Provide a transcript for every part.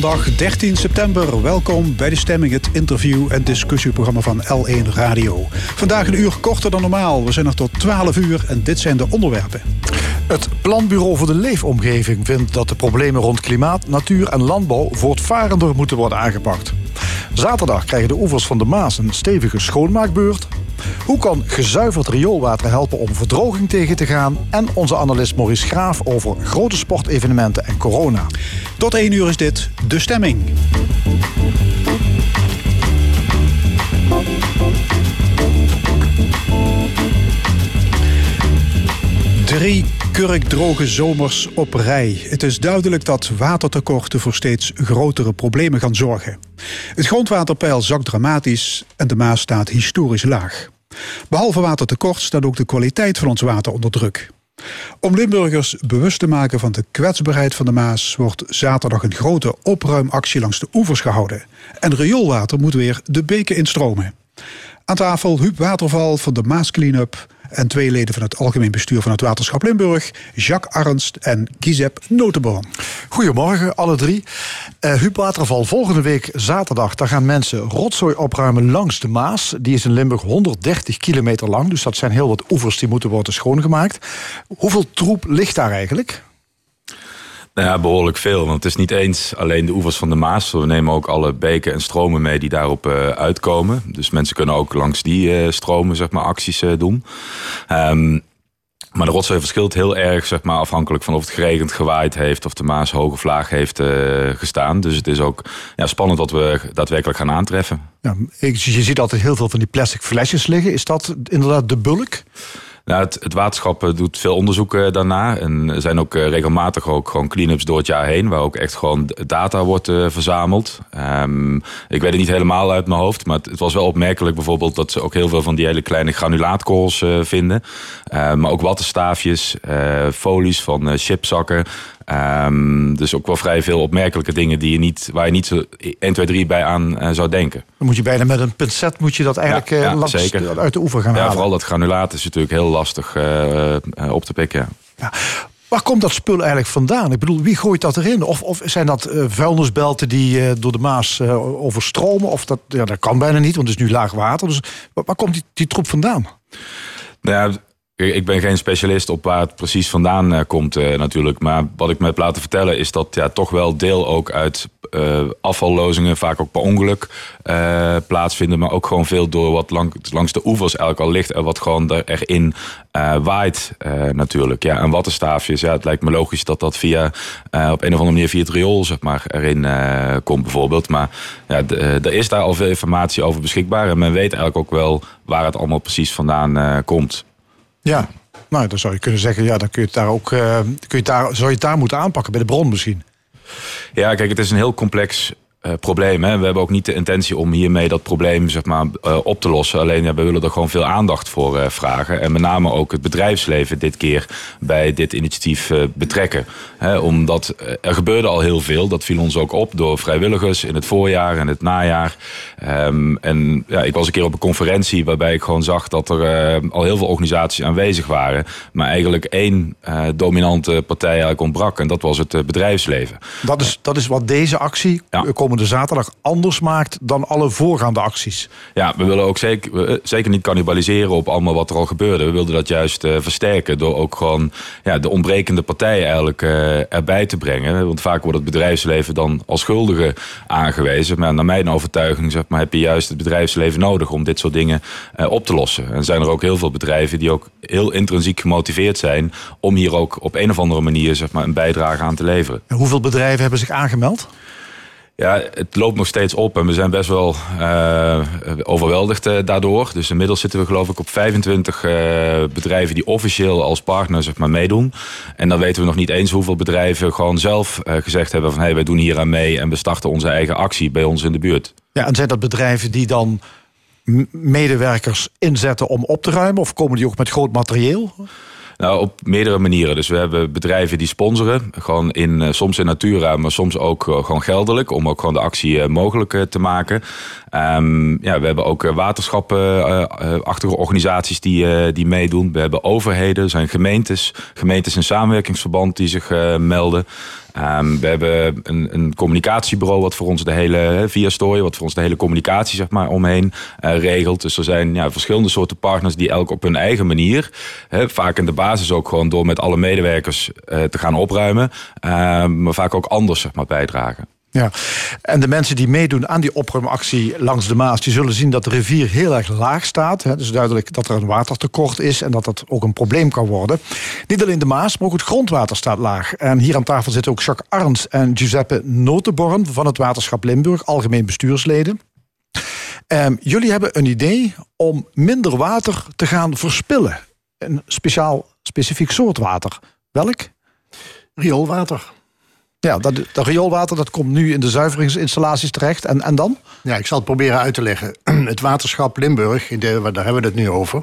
Zondag 13 september. Welkom bij de stemming, het interview- en discussieprogramma van L1 Radio. Vandaag een uur korter dan normaal. We zijn er tot 12 uur en dit zijn de onderwerpen. Het Planbureau voor de Leefomgeving vindt dat de problemen rond klimaat, natuur en landbouw voortvarender moeten worden aangepakt. Zaterdag krijgen de oevers van de Maas een stevige schoonmaakbeurt. Hoe kan gezuiverd rioolwater helpen om verdroging tegen te gaan? En onze analist Maurice Graaf over grote sportevenementen en corona. Tot 1 uur is dit De Stemming. Drie kurkdroge zomers op rij. Het is duidelijk dat watertekorten voor steeds grotere problemen gaan zorgen. Het grondwaterpeil zakt dramatisch en de Maas staat historisch laag. Behalve watertekort staat ook de kwaliteit van ons water onder druk. Om Limburgers bewust te maken van de kwetsbaarheid van de Maas wordt zaterdag een grote opruimactie langs de oevers gehouden. En rioolwater moet weer de beken instromen. Aan tafel Huub Waterval van de Maas Cleanup en twee leden van het Algemeen Bestuur van het Waterschap Limburg, Jacques Arnst en Gizep Notenboom. Goedemorgen, alle drie. Uh, volgende week zaterdag daar gaan mensen rotzooi opruimen langs de Maas. Die is in Limburg 130 kilometer lang, dus dat zijn heel wat oevers die moeten worden schoongemaakt. Hoeveel troep ligt daar eigenlijk? Ja, behoorlijk veel. Want het is niet eens alleen de oevers van de Maas. We nemen ook alle beken en stromen mee die daarop uh, uitkomen. Dus mensen kunnen ook langs die uh, stromen zeg maar, acties uh, doen. Um, maar de rotzooi verschilt heel erg, zeg maar, afhankelijk van of het geregend, gewaaid heeft, of de Maas hoge vlaag heeft gestaan. Dus het is ook ja, spannend wat we daadwerkelijk gaan aantreffen. Ja, je ziet altijd heel veel van die plastic flesjes liggen. Is dat inderdaad de bulk? Nou, het, waterschap eh, doet veel onderzoeken eh, daarna. En er zijn ook eh, regelmatig ook gewoon clean-ups door het jaar heen. Waar ook echt gewoon data wordt verzameld. Um, ik weet het niet helemaal uit mijn hoofd. Maar het, het, was wel opmerkelijk bijvoorbeeld dat ze ook heel veel van die hele kleine granulaatkorrels vinden. Uh, maar ook wattenstaafjes, folies van chipzakken. Um, dus ook wel vrij veel opmerkelijke dingen die je niet, waar je niet zo 1, 2, 3 bij aan uh, zou denken. Dan moet je bijna met een pincet moet je dat eigenlijk ja, ja, langs, zeker. uit de oever gaan ja, halen. Vooral dat granulaat is natuurlijk heel lastig uh, op te pikken. Ja. Waar komt dat spul eigenlijk vandaan? Ik bedoel, wie gooit dat erin? Of, of zijn dat uh, vuilnisbelten die uh, door de Maas uh, overstromen? Of dat, ja, dat kan bijna niet, want het is nu laag water. Dus waar, waar komt die, die troep vandaan? Nou ja, ik ben geen specialist op waar het precies vandaan uh, komt uh, natuurlijk. Maar wat ik me heb laten vertellen is dat ja, toch wel deel ook uit uh, afvallozingen, vaak ook per ongeluk plaatsvinden. Maar ook gewoon veel door wat lang, langs de oevers eigenlijk al ligt en wat gewoon er, erin waait natuurlijk. Ja, en wattenstaafjes, ja, het lijkt me logisch dat dat via op een of andere manier via het riool zeg maar, erin komt bijvoorbeeld. Maar ja, er is daar al veel informatie over beschikbaar. En men weet eigenlijk ook wel waar het allemaal precies vandaan komt. Ja, nou, dan zou je kunnen zeggen, ja, dan kun je het daar ook, uh, kun je daar, zou je het daar moeten aanpakken bij de bron misschien. Ja, kijk, het is een heel complex uh, probleem. Hè. We hebben ook niet de intentie om hiermee dat probleem zeg maar, uh, op te lossen. Alleen ja, we willen er gewoon veel aandacht voor uh, vragen. En met name ook het bedrijfsleven dit keer bij dit initiatief betrekken. Hè, omdat er gebeurde al heel veel. Dat viel ons ook op door vrijwilligers in het voorjaar en het najaar. Um, en ja, ik was een keer op een conferentie waarbij ik gewoon zag dat er al heel veel organisaties aanwezig waren. Maar eigenlijk één dominante partij eigenlijk ontbrak. En dat was het bedrijfsleven. Dat is, dat is wat deze actie ja komende zaterdag anders maakt dan alle voorgaande acties. Ja, we willen ook zeker, eh, zeker niet cannibaliseren op allemaal wat er al gebeurde. We wilden dat juist uh, versterken door ook gewoon ja, de ontbrekende partijen eigenlijk uh, erbij te brengen. Want vaak wordt het bedrijfsleven dan als schuldige aangewezen. Maar naar mijn overtuiging zeg maar, heb je juist het bedrijfsleven nodig om dit soort dingen uh, op te lossen. En zijn er ook heel veel bedrijven die ook heel intrinsiek gemotiveerd zijn om hier ook op een of andere manier zeg maar, een bijdrage aan te leveren. En hoeveel bedrijven hebben zich aangemeld? Ja, het loopt nog steeds op en we zijn best wel uh, overweldigd uh, daardoor. Dus inmiddels zitten we geloof ik op 25 uh, bedrijven die officieel als partner zeg maar, meedoen. En dan weten we nog niet eens hoeveel bedrijven gewoon zelf gezegd hebben van... hé, hey, wij doen hier aan mee en we starten onze eigen actie bij ons in de buurt. Ja, en zijn dat bedrijven die dan medewerkers inzetten om op te ruimen? Of komen die ook met groot materieel? Nou, op meerdere manieren. Dus we hebben bedrijven die sponsoren. Gewoon in, soms in natura, maar soms ook gewoon geldelijk. Om ook gewoon de actie mogelijk te maken. Um, ja, we hebben ook waterschappenachtige organisaties die, die meedoen. We hebben overheden, er zijn gemeentes. Gemeentes in samenwerkingsverband die zich melden. Um, we hebben een, een, communicatiebureau wat voor ons de hele, via Story, wat voor ons de hele communicatie zeg maar, omheen uh, regelt. Dus er zijn ja, verschillende soorten partners die elk op hun eigen manier, vaak in de basis ook gewoon door met alle medewerkers uh, te gaan opruimen, uh, maar vaak ook anders zeg maar, bijdragen. Ja, en de mensen die meedoen aan die opruimactie langs de Maas, die zullen zien dat de rivier heel erg laag staat. Het is duidelijk dat er een watertekort is en dat dat ook een probleem kan worden. Niet alleen de Maas, maar ook het grondwater staat laag. En hier aan tafel zitten ook Jacques Arns en Giuseppe Notenborn van het Waterschap Limburg, algemeen bestuursleden. Um, jullie hebben een idee om minder water te gaan verspillen. Een speciaal, specifiek soort water. Welk? Rioolwater. Ja, dat, dat rioolwater dat komt nu in de zuiveringsinstallaties terecht. En, en dan? Ja, ik zal het proberen uit te leggen. Het waterschap Limburg, daar hebben we het nu over...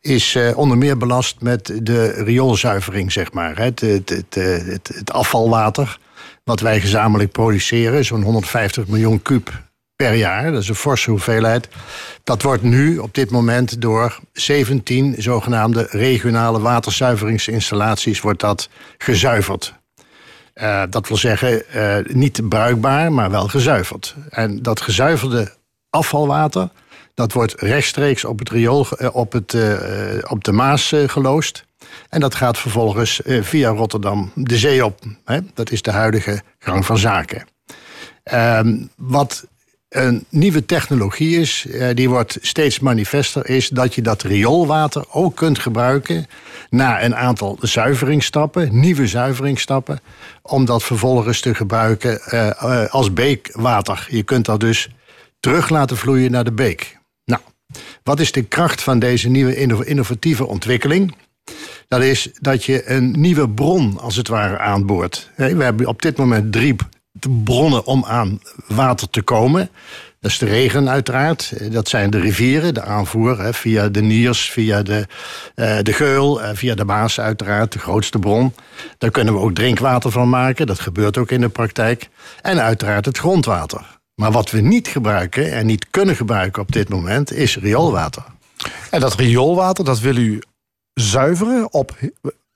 is uh, onder meer belast met de rioolzuivering, zeg maar. Het, het, het, het, het afvalwater wat wij gezamenlijk produceren... zo'n 150 miljoen kuub per jaar, dat is een forse hoeveelheid. Dat wordt nu op dit moment door 17 zogenaamde regionale waterzuiveringsinstallaties wordt dat gezuiverd. Uh, dat wil zeggen, uh, niet bruikbaar, maar wel gezuiverd. En dat gezuiverde afvalwater, dat wordt rechtstreeks op, het riool, uh, op, het, op de Maas geloosd. En dat gaat vervolgens via Rotterdam de zee op. Dat is de huidige gang van zaken. Ehm, wat een nieuwe technologie is, eh, die wordt steeds manifester, is dat je dat rioolwater ook kunt gebruiken na een aantal zuiveringsstappen, nieuwe zuiveringsstappen, om dat vervolgens te gebruiken uh, als beekwater. Je kunt dat dus terug laten vloeien naar de beek. Nou, wat is de kracht van deze nieuwe innovatieve ontwikkeling? Dat is dat je een nieuwe bron, als het ware, aanboort. We hebben op dit moment drie bronnen om aan water te komen. Dat is de regen uiteraard. Dat zijn de rivieren, de aanvoer hè, via de Niers, via de, uh, de Geul, uh, via de Maas uiteraard, de grootste bron. Daar kunnen we ook drinkwater van maken. Dat gebeurt ook in de praktijk. En uiteraard het grondwater. Maar wat we niet gebruiken en niet kunnen gebruiken op dit moment is rioolwater. En dat rioolwater, dat wil u zuiveren op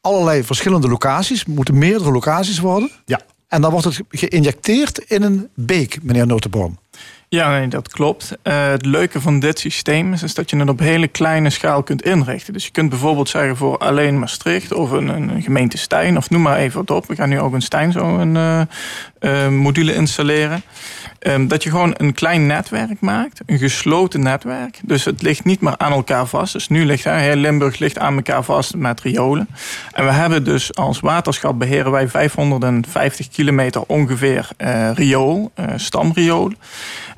allerlei verschillende locaties. Moeten meerdere locaties worden? Ja. En dan wordt het geïnjecteerd in een beek, meneer Notenboom. Ja, nee, dat klopt. Uh, het leuke van dit systeem is, is, dat je het op hele kleine schaal kunt inrichten. Dus je kunt bijvoorbeeld zeggen voor alleen Maastricht of een, een gemeente Stijn, of noem maar even wat op. We gaan nu ook in Stijn zo een uh, uh, module installeren. Um, dat je gewoon een klein netwerk maakt, een gesloten netwerk. Dus het ligt niet meer aan elkaar vast. Dus nu ligt hè, Limburg ligt aan elkaar vast met riolen. En we hebben dus als waterschap beheren wij 550 kilometer ongeveer riool, stamriool.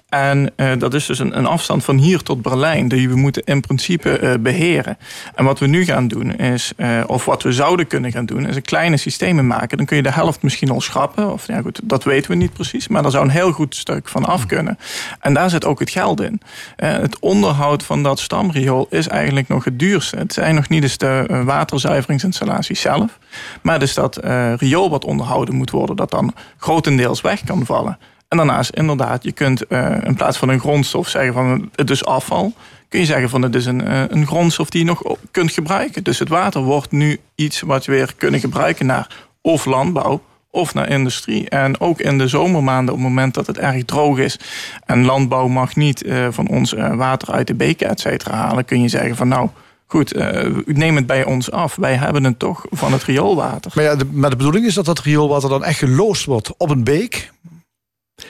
En uh, dat is dus een, een, afstand van hier tot Berlijn, die we moeten in principe uh, beheren. En wat we nu gaan doen is, uh, of wat we zouden kunnen gaan doen, is een kleine systemen maken. Dan kun je de helft misschien al schrappen. Of ja, goed, dat weten we niet precies. Maar daar zou een heel goed stuk van af kunnen. En daar zit ook het geld in. het onderhoud van dat stamriool is eigenlijk nog het duurste. Het zijn nog niet eens de waterzuiveringsinstallaties zelf. Maar dus dat riool wat onderhouden moet worden, dat dan grotendeels weg kan vallen. En daarnaast inderdaad, je kunt uh, in plaats van een grondstof zeggen van het is afval, kun je zeggen van het is een, uh, een grondstof die je nog kunt gebruiken. Dus het water wordt nu iets wat we weer kunnen gebruiken naar of landbouw of naar industrie. En ook in de zomermaanden, op het moment dat het erg droog is en landbouw mag niet uh, van ons water uit de beken, et cetera, halen, kun je zeggen van nou. Goed, uh, neem het bij ons af. Wij hebben het toch van het rioolwater. Maar, ja, de, maar de bedoeling is dat dat rioolwater dan echt geloosd wordt op een beek.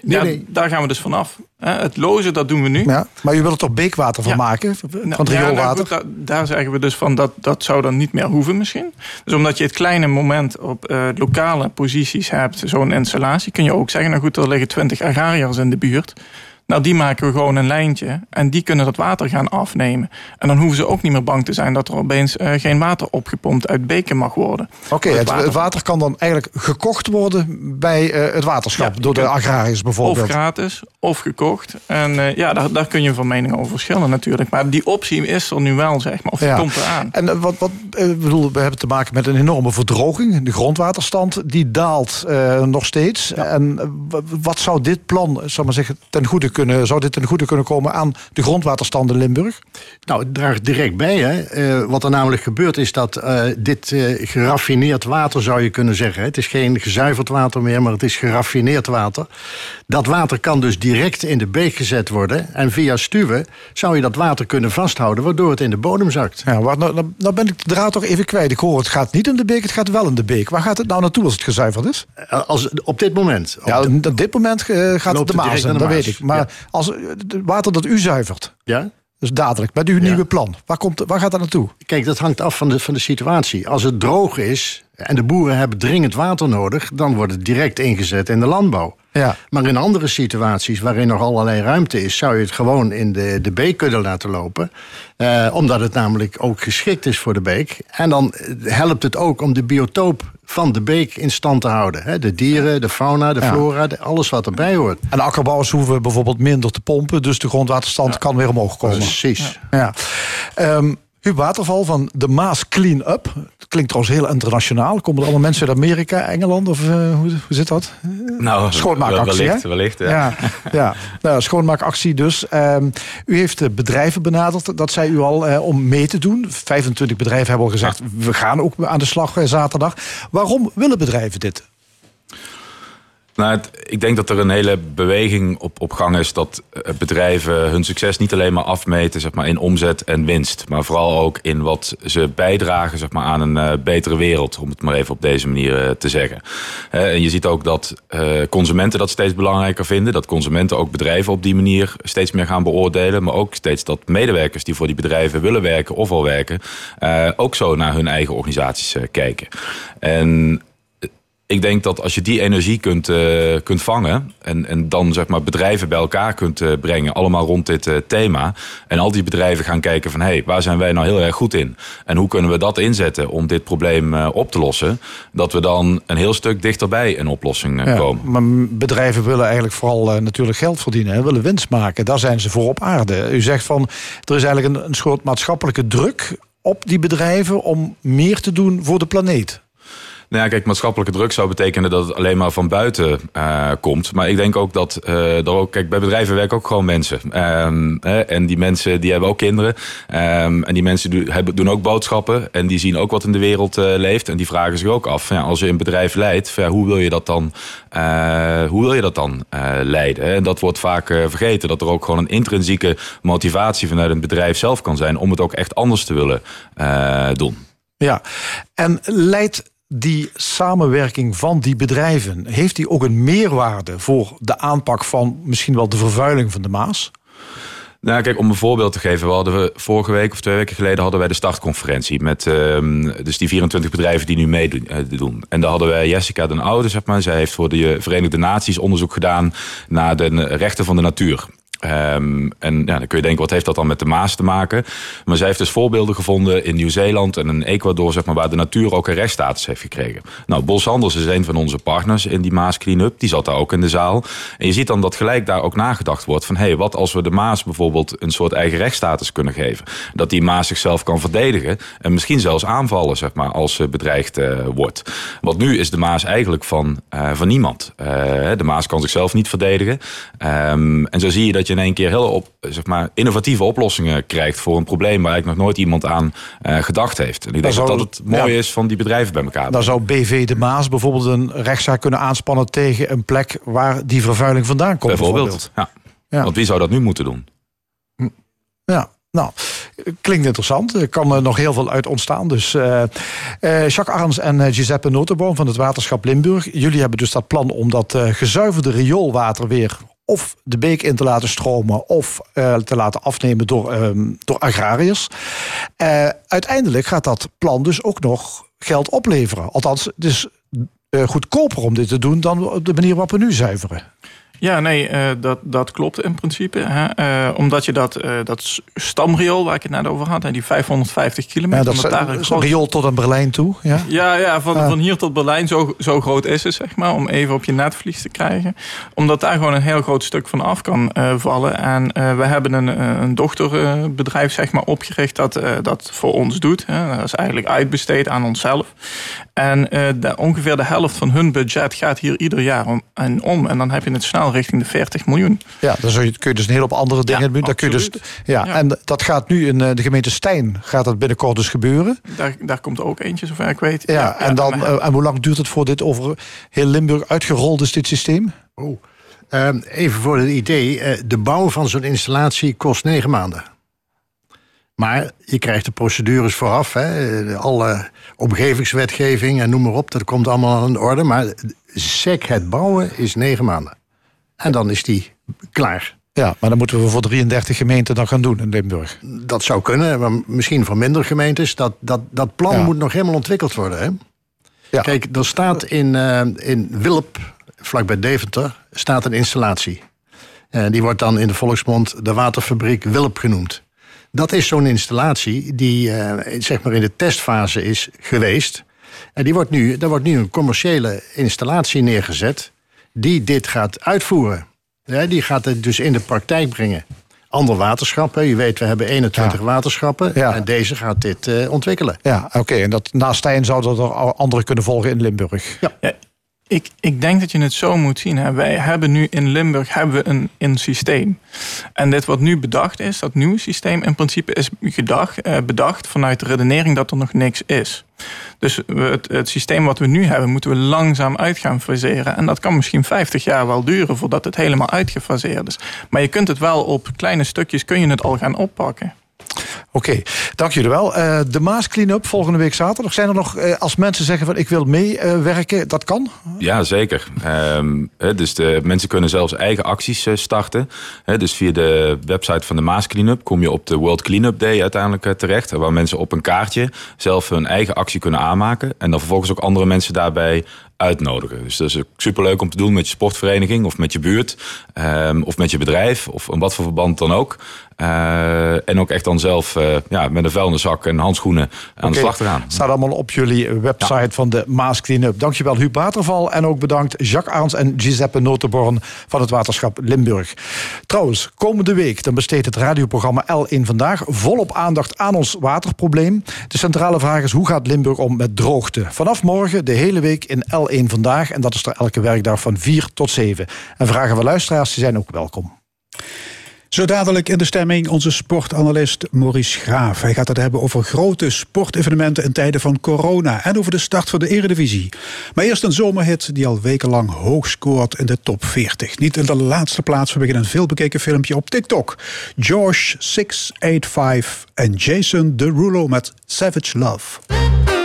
Nee, ja, nee. Daar gaan we dus vanaf. Het lozen, dat doen we nu. Ja, maar je wilt er toch beekwater van maken? Van het rioolwater? Ja, nou daar zeggen we dus van dat dat zou dan niet meer hoeven misschien. Dus omdat je het kleine moment op uh, lokale posities hebt, zo'n installatie, kun je ook zeggen, nou goed, er liggen twintig agrariërs in de buurt. Nou, die maken we gewoon een lijntje en die kunnen dat water gaan afnemen. En dan hoeven ze ook niet meer bang te zijn dat er opeens uh, geen water opgepompt uit beken mag worden. Oké, het, water. kan dan eigenlijk gekocht worden bij uh, het waterschap door de agrariërs bijvoorbeeld. Of gratis, of gekocht. En uh, ja, daar, daar kun je van mening over verschillen natuurlijk. Maar die optie is er nu wel, zeg maar. Of die komt eraan. En wat, wat bedoel, we hebben te maken met een enorme verdroging. De grondwaterstand die daalt nog steeds. En wat zou dit plan, zal maar zeggen, ten goede kunnen, zou dit ten goede kunnen komen aan de grondwaterstand in Limburg? Nou, het draagt direct bij. Hè. Uh, wat er namelijk gebeurt is dat uh, dit uh, geraffineerd water, zou je kunnen zeggen. Het is geen gezuiverd water meer, maar het is geraffineerd water. Dat water kan dus direct in de beek gezet worden. En via stuwen zou je dat water kunnen vasthouden, waardoor het in de bodem zakt. Ja, maar nou, nou, nou ben ik de draad toch even kwijt. Ik hoor, het gaat niet in de beek, het gaat wel in de beek. Waar gaat het nou naartoe als het gezuiverd is? Als, op dit moment. Op ja, op dit moment gaat het de Maas dat weet ik. Maar als het water dat u zuivert. Ja? Dus dadelijk, met uw nieuwe plan. Waar, komt, waar gaat dat naartoe? Kijk, dat hangt af van de, van de situatie. Als het droog is en de boeren hebben dringend water nodig... dan wordt het direct ingezet in de landbouw. Ja. Maar in andere situaties waarin nog allerlei ruimte is... zou je het gewoon in de, de beek kunnen laten lopen. Eh, omdat het namelijk ook geschikt is voor de beek. En dan helpt het ook om de biotoop van de beek in stand te houden. Hè? De dieren, de fauna, de flora, alles wat erbij hoort. En akkerbouwers hoeven bijvoorbeeld minder te pompen... dus de grondwaterstand kan weer omhoog komen. Precies. Ja. Um, Huub Waterval van de Maas Clean Up. Dat klinkt trouwens heel internationaal. Komen er allemaal mensen uit Amerika, Engeland? Of uh, hoe, hoe zit dat? Nou, schoonmaakactie. Wellicht, wellicht ja. ja, ja. Nou, schoonmaakactie dus. Um, u heeft bedrijven benaderd. Dat zei u al uh, om mee te doen. 25 bedrijven hebben al gezegd, we gaan ook aan de slag zaterdag. Waarom willen bedrijven dit? Nou, ik denk dat er een hele beweging op, op gang is dat eh, bedrijven hun succes niet alleen maar afmeten zeg maar, in omzet en winst, maar vooral ook in wat ze bijdragen zeg maar, aan een uh, betere wereld, om het maar even op deze manier uh, te zeggen. en je ziet ook dat consumenten dat steeds belangrijker vinden, dat consumenten ook bedrijven op die manier steeds meer gaan beoordelen, maar ook steeds dat medewerkers die voor die bedrijven willen werken of al werken, ook zo naar hun eigen organisaties kijken. En ik denk dat als je die energie kunt, uh, kunt vangen en, en dan zeg maar bedrijven bij elkaar kunt uh, brengen, allemaal rond dit uh, thema. En al die bedrijven gaan kijken van hé, hey, waar zijn wij nou heel erg goed in? En hoe kunnen we dat inzetten om dit probleem op te lossen? Dat we dan een heel stuk dichterbij een oplossing ja, komen. Maar bedrijven willen eigenlijk vooral natuurlijk geld verdienen, hè, willen winst maken. Daar zijn ze voor op aarde. U zegt van er is eigenlijk een, een soort maatschappelijke druk op die bedrijven om meer te doen voor de planeet. Nou ja, kijk, maatschappelijke druk zou betekenen dat het alleen maar van buiten uh, komt. Maar ik denk ook dat uh, er ook, kijk, bij bedrijven werken ook gewoon mensen. Um, hè, en die mensen die hebben ook kinderen. Um, en die mensen doen, hebben, doen ook boodschappen. En die zien ook wat in de wereld uh, leeft. En die vragen zich ook af. Ja, als je een bedrijf leidt, hoe wil je dat dan, hoe wil je dat dan leiden? En dat wordt vaak vergeten. Dat er ook gewoon een intrinsieke motivatie vanuit een bedrijf zelf kan zijn om het ook echt anders te willen doen. Ja, en leidt die samenwerking van die bedrijven, heeft die ook een meerwaarde voor de aanpak van misschien wel de vervuiling van de Maas? Nou, kijk, om een voorbeeld te geven. We hadden vorige week of twee weken geleden hadden wij de startconferentie. Met uh, dus die 24 bedrijven die nu meedoen. Uh, en daar hadden wij Jessica den Oude, zeg maar. Zij heeft voor de Verenigde Naties onderzoek gedaan naar de rechten van de natuur. Um, en ja, dan kun je denken, wat heeft dat dan met de Maas te maken? Maar zij heeft dus voorbeelden gevonden in Nieuw-Zeeland en in Ecuador, zeg maar, waar de natuur ook een rechtsstatus heeft gekregen. Nou, Bos Sanders is een van onze partners in die Maas Cleanup. Die zat daar ook in de zaal. En je ziet dan dat gelijk daar ook nagedacht wordt van, hé, hey, wat als we de Maas bijvoorbeeld een soort eigen rechtsstatus kunnen geven? Dat die Maas zichzelf kan verdedigen en misschien zelfs aanvallen, zeg maar, als ze bedreigd uh, wordt. Want nu is de Maas eigenlijk van, uh, van niemand. Uh, de Maas kan zichzelf niet verdedigen. Um, en zo zie je dat je in één keer heel op, zeg maar, innovatieve oplossingen krijgt voor een probleem waar eigenlijk nog nooit iemand aan uh, gedacht heeft. En ik denk dat dat het mooie is van die bedrijven bij elkaar. Dan zou BV de Maas bijvoorbeeld een rechtszaak kunnen aanspannen tegen een plek waar die vervuiling vandaan komt. Bijvoorbeeld. bijvoorbeeld. Ja. ja. Want wie zou dat nu moeten doen? Ja. Nou, klinkt interessant. Er kan er nog heel veel uit ontstaan. Dus uh, uh, Jacques Arns en Giuseppe Notenboom van het Waterschap Limburg. Jullie hebben dus dat plan om dat gezuiverde rioolwater weer of de beek in te laten stromen of uh, te laten afnemen door, um, door agrariërs. Uh, uiteindelijk gaat dat plan dus ook nog geld opleveren. Althans, het is uh, goedkoper om dit te doen dan op de manier waarop we nu zuiveren. Ja, nee, uh, dat, dat klopt in principe. Hè. Uh, omdat je dat, uh, dat stamriool waar ik het net over had, hè, die 550 kilometer. Ja, dat daar een groot... riool tot aan Berlijn toe. Ja, ja, ja van, van hier tot Berlijn, zo, zo groot is het, zeg maar, om even op je netvlies te krijgen. Omdat daar gewoon een heel groot stuk van af kan vallen. En we hebben een, een dochterbedrijf, zeg maar, opgericht dat dat voor ons doet. Hè. Dat is eigenlijk uitbesteed aan onszelf. En de, ongeveer de helft van hun budget gaat hier ieder jaar om. En, om, en dan heb je het snel richting de 40 miljoen. Ja, dan kun je dus een hele op andere dingen doen. kun je dus, ja, En dat gaat nu in eh, de gemeente Stijn, gaat dat binnenkort dus gebeuren. Daar, daar komt ook eentje, zover ik weet. Ja, en, dan, eh, en hoe lang duurt het voor dit over heel Limburg uitgerold is, dit systeem? Oh. Ehm, even voor het idee, eh, de bouw van zo'n installatie kost negen maanden. Maar je krijgt de procedures vooraf, hè, alle omgevingswetgeving en noem maar op, dat komt allemaal aan de orde. Maar sec het bouwen is negen maanden. En dan is die klaar. Ja, maar dan moeten we voor 33 gemeenten dan gaan doen in Limburg. Dat zou kunnen, maar misschien voor minder gemeentes. Dat, dat, dat plan moet nog helemaal ontwikkeld worden. Hè? Ja. Kijk, er staat in, uh, in Wilp, vlakbij Deventer, staat een installatie. Uh, die wordt dan in de volksmond de waterfabriek Wilp genoemd. Dat is zo'n installatie die uh, zeg maar in de testfase is geweest. En die wordt nu, daar wordt nu een commerciële installatie neergezet die dit gaat uitvoeren. Ja, die gaat het dus in de praktijk brengen. Andere waterschappen, je weet, we hebben 21 waterschappen. En deze gaat dit uh, ontwikkelen. Ja, oké. En dat naast Stijn zouden er andere kunnen volgen in Limburg. Ja. Ik, ik denk dat je het zo moet zien. Hè. Wij hebben nu in Limburg hebben we een, een systeem. En dit wat nu bedacht is, dat nieuwe systeem in principe is gedacht, eh, bedacht vanuit de redenering dat er nog niks is. Dus het, het, systeem wat we nu hebben, moeten we langzaam uit gaan faseren. En dat kan misschien 50 jaar wel duren voordat het helemaal uitgefaseerd is. Maar je kunt het wel op kleine stukjes kun je het al gaan oppakken. Oké, dank jullie wel. Uh, de Maas Clean-up volgende week zaterdag. Zijn er nog, uh, als mensen zeggen van ik wil meewerken, uh, dat kan? Ja, zeker. Um, dus de mensen kunnen zelfs eigen acties starten. dus via de website van de Maas Clean-up kom je op de World Clean-up Day uiteindelijk terecht. Waar mensen op een kaartje zelf hun eigen actie kunnen aanmaken. En dan vervolgens ook andere mensen daarbij uitnodigen. Dus dat is superleuk om te doen met je sportvereniging of met je buurt. Um, of met je bedrijf of in wat voor verband dan ook. Uh, en ook echt dan zelf uh, ja, met een vuilniszak en handschoenen aan de slag te gaan. Staat allemaal op jullie website van de Maas Cleanup. Dankjewel Huub Waterval en ook bedankt Jacques Aans en Giuseppe Notenborn van het waterschap Limburg. Trouwens, komende week dan besteedt het radioprogramma L1 Vandaag volop aandacht aan ons waterprobleem. De centrale vraag is hoe gaat Limburg om met droogte? Vanaf morgen de hele week in L1 Vandaag en dat is er elke werkdag van 4 tot 7. En vragen van luisteraars die zijn ook welkom. Zo dadelijk in de stemming onze sportanalist Maurice Graaf. Hij gaat het hebben over grote sportevenementen in tijden van corona en over de start van de Eredivisie. Maar eerst een zomerhit die al wekenlang hoog scoort in de top 40. Niet in de laatste plaats vanwege een veelbekeken filmpje op TikTok. George 685 en Jason Derulo met Savage Love.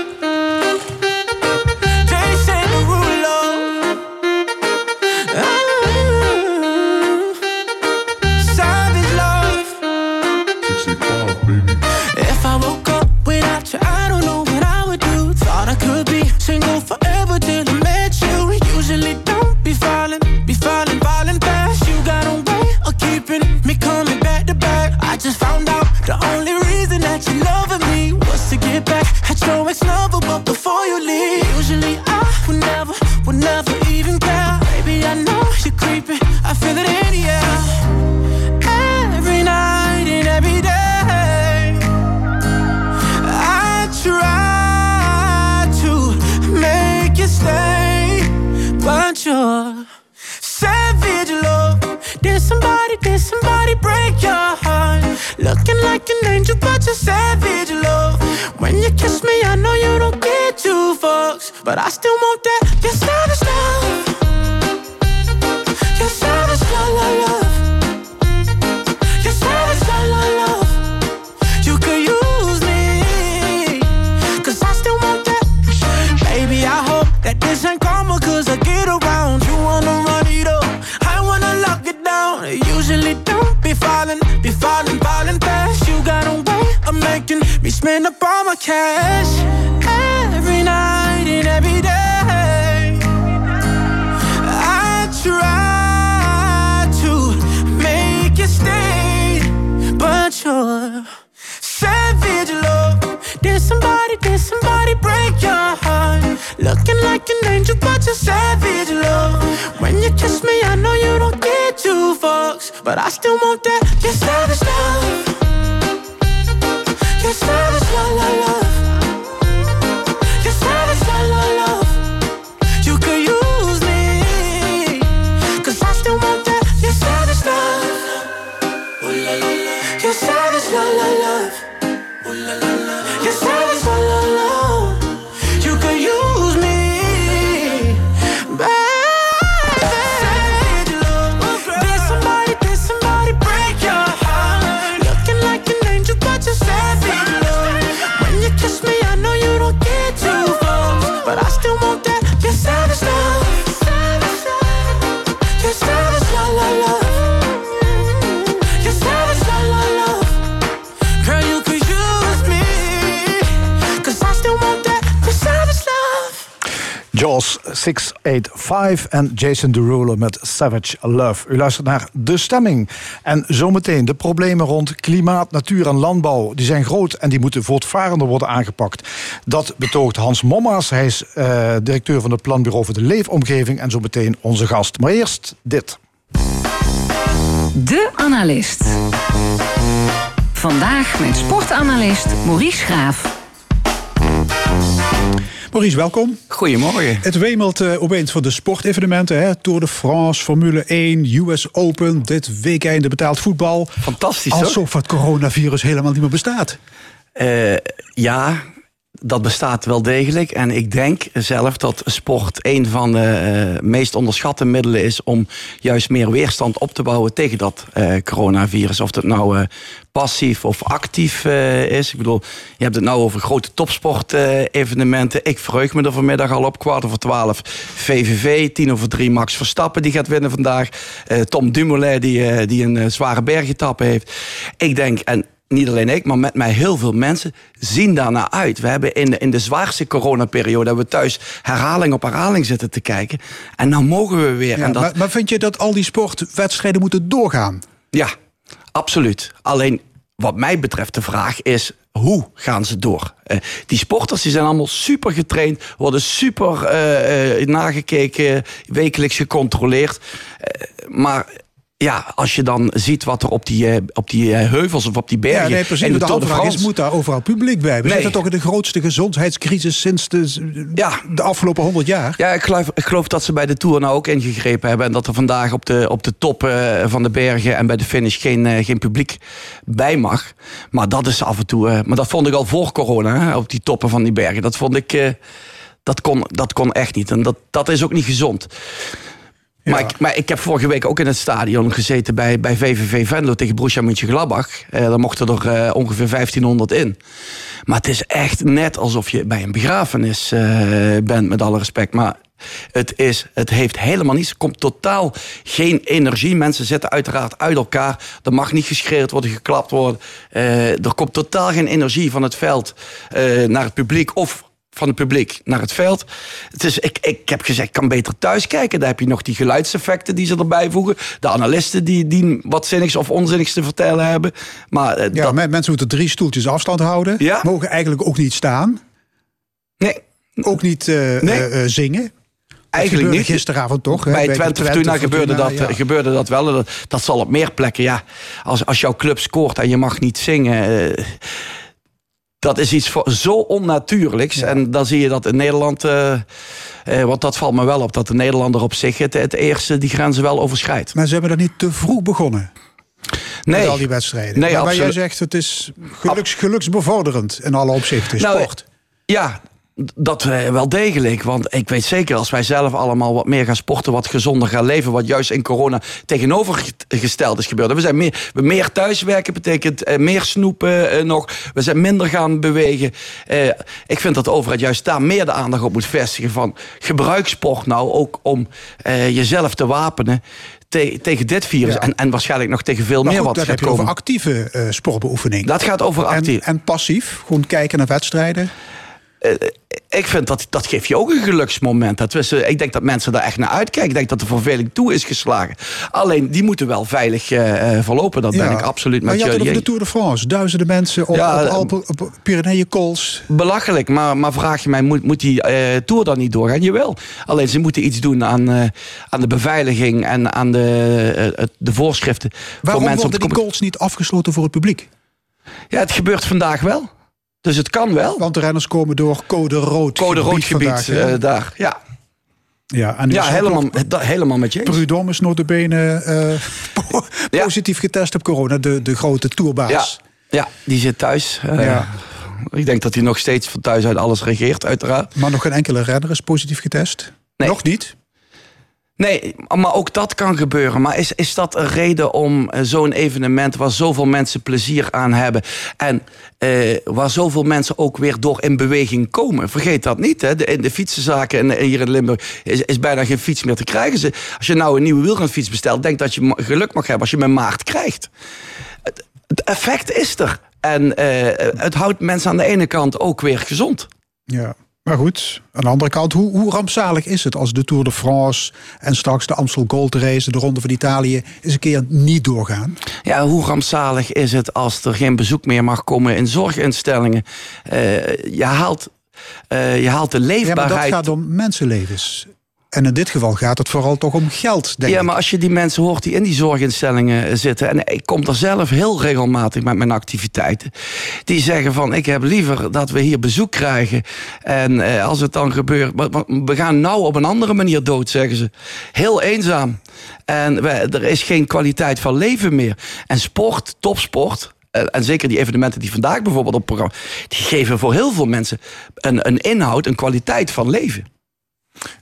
685 en Jason Derulo met Savage Love. U luistert naar De Stemming. En zometeen de problemen rond klimaat, natuur en landbouw. Die zijn groot en die moeten voortvarender worden aangepakt. Dat betoogt Hans Mommaas. Hij is eh, directeur van het Planbureau voor de Leefomgeving. En zometeen onze gast. Maar eerst dit. De Analist. Vandaag met sportanalist Maurice Graaf. Maurice, welkom. Goedemorgen. Het wemelt eh, opeens voor de sportevenementen. Hè? Tour de France, Formule 1, US Open, dit weekende betaald voetbal. Fantastisch, hoor. Alsof het coronavirus helemaal niet meer bestaat. Eh, ja, dat bestaat wel degelijk. En ik denk zelf dat sport een van de eh, meest onderschatte middelen is om juist meer weerstand op te bouwen tegen dat eh, coronavirus. Of dat nou eh, passief of actief is. Ik bedoel, je hebt het nou over grote topsport-evenementen. ik verheug me er vanmiddag al op. Kwart over twaalf VVV, tien over drie Max Verstappen die gaat winnen vandaag. Tom Dumoulin die, die een zware bergetappe heeft. Ik denk, en niet alleen ik, maar met mij heel veel mensen zien daarnaar uit. We hebben in de, in de zwaarste coronaperiode hebben we thuis herhaling op herhaling zitten te kijken. En nou mogen we weer. Ja, en dat, maar, maar vind je dat al die sportwedstrijden moeten doorgaan? ja, absoluut. Alleen wat mij betreft de vraag is. Hoe gaan ze door? Eh, die sporters die zijn allemaal super getraind, worden super eh, eh, nagekeken, wekelijks gecontroleerd. Maar ja, als je dan ziet wat er op die, eh, op die eh, heuvels of op die bergen. Ja, nee, precies. in De, de is, moet daar overal publiek bij? We Nee. zitten toch in de grootste gezondheidscrisis sinds de, Ja. de afgelopen honderd jaar? Ja, ik geloof, ik geloof dat ze bij de Tour nou ook ingegrepen hebben. En dat er vandaag op de, op de top eh, van de bergen en bij de finish geen, geen publiek bij mag. Maar dat is af en toe. maar dat vond ik al voor corona, hè, op die toppen van die bergen. Dat vond ik. dat, kon, dat kon echt niet. En dat, dat is ook niet gezond. Maar, ik, ik heb vorige week ook in het stadion gezeten bij, bij VVV Venlo tegen Borussia Mönchengladbach. Eh daar mochten er eh, ongeveer 1500 in. Maar het is echt net alsof je bij een begrafenis eh, bent, met alle respect. Maar het, is, het heeft helemaal niets. Er komt totaal geen energie. Mensen zitten uiteraard uit elkaar. Er mag niet geschreeuwd worden, geklapt worden. Er komt totaal geen energie van het veld naar het publiek of van het publiek naar het veld. Het is, ik, ik heb gezegd, ik kan beter thuis kijken. Daar heb je nog die geluidseffecten die ze erbij voegen. De analisten die, die wat zinnigs of onzinnigs te vertellen hebben. Maar eh, Ja, dat, mensen moeten drie stoeltjes afstand houden. Ja. Mogen eigenlijk ook niet staan. nee, Ook niet eh, Nee. eh, zingen. eigenlijk niet. gisteravond toch? Bij de Twente Fortuna gebeurde dat, ja. gebeurde dat wel. Dat, dat zal op meer plekken. Ja, als, als jouw club scoort en je mag niet zingen. Dat is iets voor, zo onnatuurlijks. En dan zie je dat in Nederland. eh, want dat valt me wel op. Dat de Nederlander op zich het, het eerste die grenzen wel overschrijdt. Maar ze hebben dat niet te vroeg begonnen. Nee, Met al die wedstrijden. Nee, maar jij zegt, het is geluks, geluksbevorderend in alle opzichten. Nou, Sport. Ja, dat wel degelijk. Want ik weet zeker, als wij zelf allemaal wat meer gaan sporten, wat gezonder gaan leven, wat juist in corona tegenovergesteld is gebeurd. We zijn meer, we meer thuiswerken betekent eh, meer snoepen eh, nog. We zijn minder gaan bewegen. Eh, ik vind dat de overheid juist daar meer de aandacht op moet vestigen van gebruik sport nou ook om jezelf te wapenen. te- tegen dit virus Ja. en, en waarschijnlijk nog tegen veel Maar meer goed, wat gaat over actieve sportbeoefening. Dat gaat over en, actief. en passief, gewoon kijken naar wedstrijden. Eh, ik vind dat dat geeft je ook een geluksmoment. Dat eh, ik denk dat mensen daar echt naar uitkijken. Ik denk dat de verveling toe is geslagen. Alleen die moeten wel veilig eh, eh, verlopen. Dat ben ik absoluut Maar met je had het jullie. over de Tour de France. Duizenden mensen op, Ja, op, Alpen, op Pyreneeën, Kools. Belachelijk, maar, maar vraag je mij, moet, moet die eh, tour dan niet doorgaan? Jawel. Alleen ze moeten iets doen aan, aan de beveiliging en aan de, het- de voorschriften. voor Waarom mensen om worden die. Kools niet afgesloten voor het publiek? Ja, het gebeurt vandaag wel. Dus het kan wel. Want de renners komen door code rood Code rood gebied vandaag, hè? eh, daar. Ja, ja, en ja helemaal, nog helemaal met je eens. Prudhomme is notabene eh po- Ja. positief getest op corona. De, de grote Ja, tourbaas. ja, die zit thuis. Eh, Ja. Ik denk dat hij nog steeds van thuis uit alles regeert, uiteraard. Maar nog geen enkele renner is positief getest. Nee. Nog niet. Nee, maar ook dat kan gebeuren. Maar is, is dat een reden om eh, zo'n evenement waar zoveel mensen plezier aan hebben en eh, waar zoveel mensen ook weer door in beweging komen? Vergeet dat niet. Hè? De, in de fietsenzaken in, hier in Limburg is, is bijna geen fiets meer te krijgen. Als je nou een nieuwe wielrenfiets bestelt, denk dat je geluk mag hebben als je hem in maart krijgt. Het, het effect is er. En eh, het houdt mensen aan de ene kant ook weer gezond. Ja. Maar goed, aan de andere kant, hoe, hoe rampzalig is het als de Tour de France en straks de Amstel Gold Race, de Ronde van Italië, eens een keer niet doorgaan? Ja, hoe rampzalig is het als er geen bezoek meer mag komen in zorginstellingen? Eh, je, haalt, eh, je haalt de Ja, maar leefbaarheid. dat gaat om mensenlevens. En in dit geval gaat het vooral toch om geld, denk ja, ik. maar als je die mensen hoort die in die zorginstellingen eh, zitten... en ik kom er zelf heel regelmatig met mijn activiteiten... die zeggen van, ik heb liever dat we hier bezoek krijgen... en eh, als het dan gebeurt... maar- maar we gaan nou op een andere manier dood, zeggen ze. Heel eenzaam. En we, er is geen kwaliteit van leven meer. En sport, topsport... eh, En zeker die evenementen die vandaag bijvoorbeeld op programma... die geven voor heel veel mensen een, een inhoud, een kwaliteit van leven.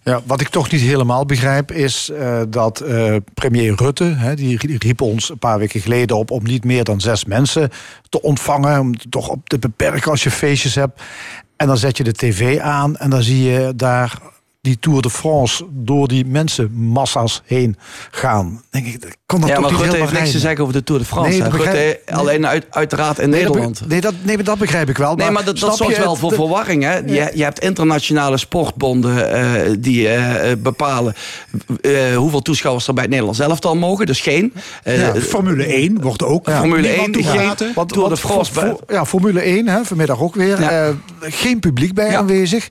Ja, wat ik toch niet helemaal begrijp is eh, dat eh, premier Rutte, hè, die riep ons een paar weken geleden op om niet meer dan zes mensen te ontvangen, om toch op te beperken als je feestjes hebt. En dan zet je de tv aan en dan zie je daar die Tour de France door die mensenmassa's heen gaan. Denk ik, kan dat ja, toch maar niet helemaal heeft niks te zeggen over de Tour de France. Nee, dat begrijp- Rutte alleen uit, uiteraard in Nee, dat Nederland. Nee, dat, nee, dat begrijp ik wel. Nee, maar dat, dat zorgt wel voor de- verwarring. Hè? Je, je hebt internationale sportbonden eh, die eh, bepalen eh, hoeveel toeschouwers er bij het Nederlands elftal mogen. Dus geen. Ja, Formule 1 wordt ook Ja. Formule niemand 1 die toegelaten. geen- Want, Tour de France voor- bij- voor- ja, Formule 1, hè, vanmiddag ook weer. Ja. geen publiek bij Ja. aanwezig.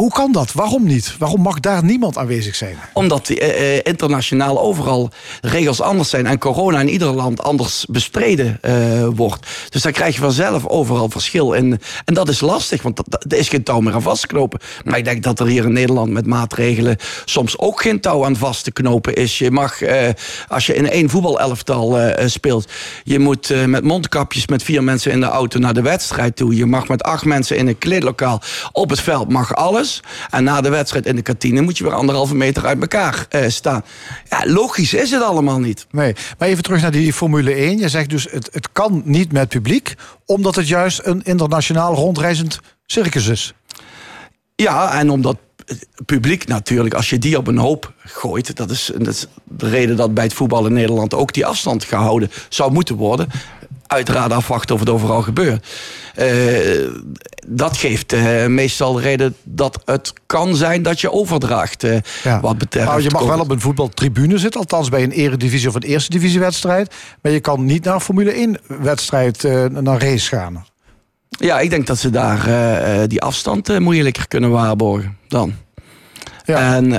Hoe kan dat? Waarom niet? Waarom mag daar niemand aanwezig zijn? Omdat eh, eh, internationaal overal regels anders zijn en corona in ieder land anders bestreden eh, wordt. Dus dan krijg je vanzelf overal verschil. En, en dat is lastig, want er is geen touw meer aan vast te knopen. Maar ik denk dat er hier in Nederland met maatregelen soms ook geen touw aan vast te knopen is. Je mag, als je in één voetbalelftal speelt, je moet met mondkapjes met vier mensen in de auto naar de wedstrijd toe. Je mag met acht mensen in een kleedlokaal op het veld, mag alles. En na de wedstrijd in de kantine moet je weer anderhalve meter uit elkaar eh, staan. Ja, logisch is het allemaal niet. Nee, maar even terug naar die Formule 1. Je zegt dus, het, het kan niet met publiek... omdat het juist een internationaal rondreizend circus is. Ja, en omdat het publiek natuurlijk, als je die op een hoop gooit... dat is, dat is de reden dat bij het voetbal in Nederland ook die afstand gehouden zou moeten worden. Uiteraard afwachten of het overal gebeurt. Eh, dat geeft eh, meestal de reden dat het kan zijn dat je overdraagt. eh, Ja. Wat betreft. Maar je mag wel op een voetbaltribune zitten... althans bij een eredivisie of een eerste divisiewedstrijd... maar je kan niet naar een Formule 1-wedstrijd eh naar race gaan. Ja, ik denk dat ze daar die afstand moeilijker kunnen waarborgen dan. Ja. En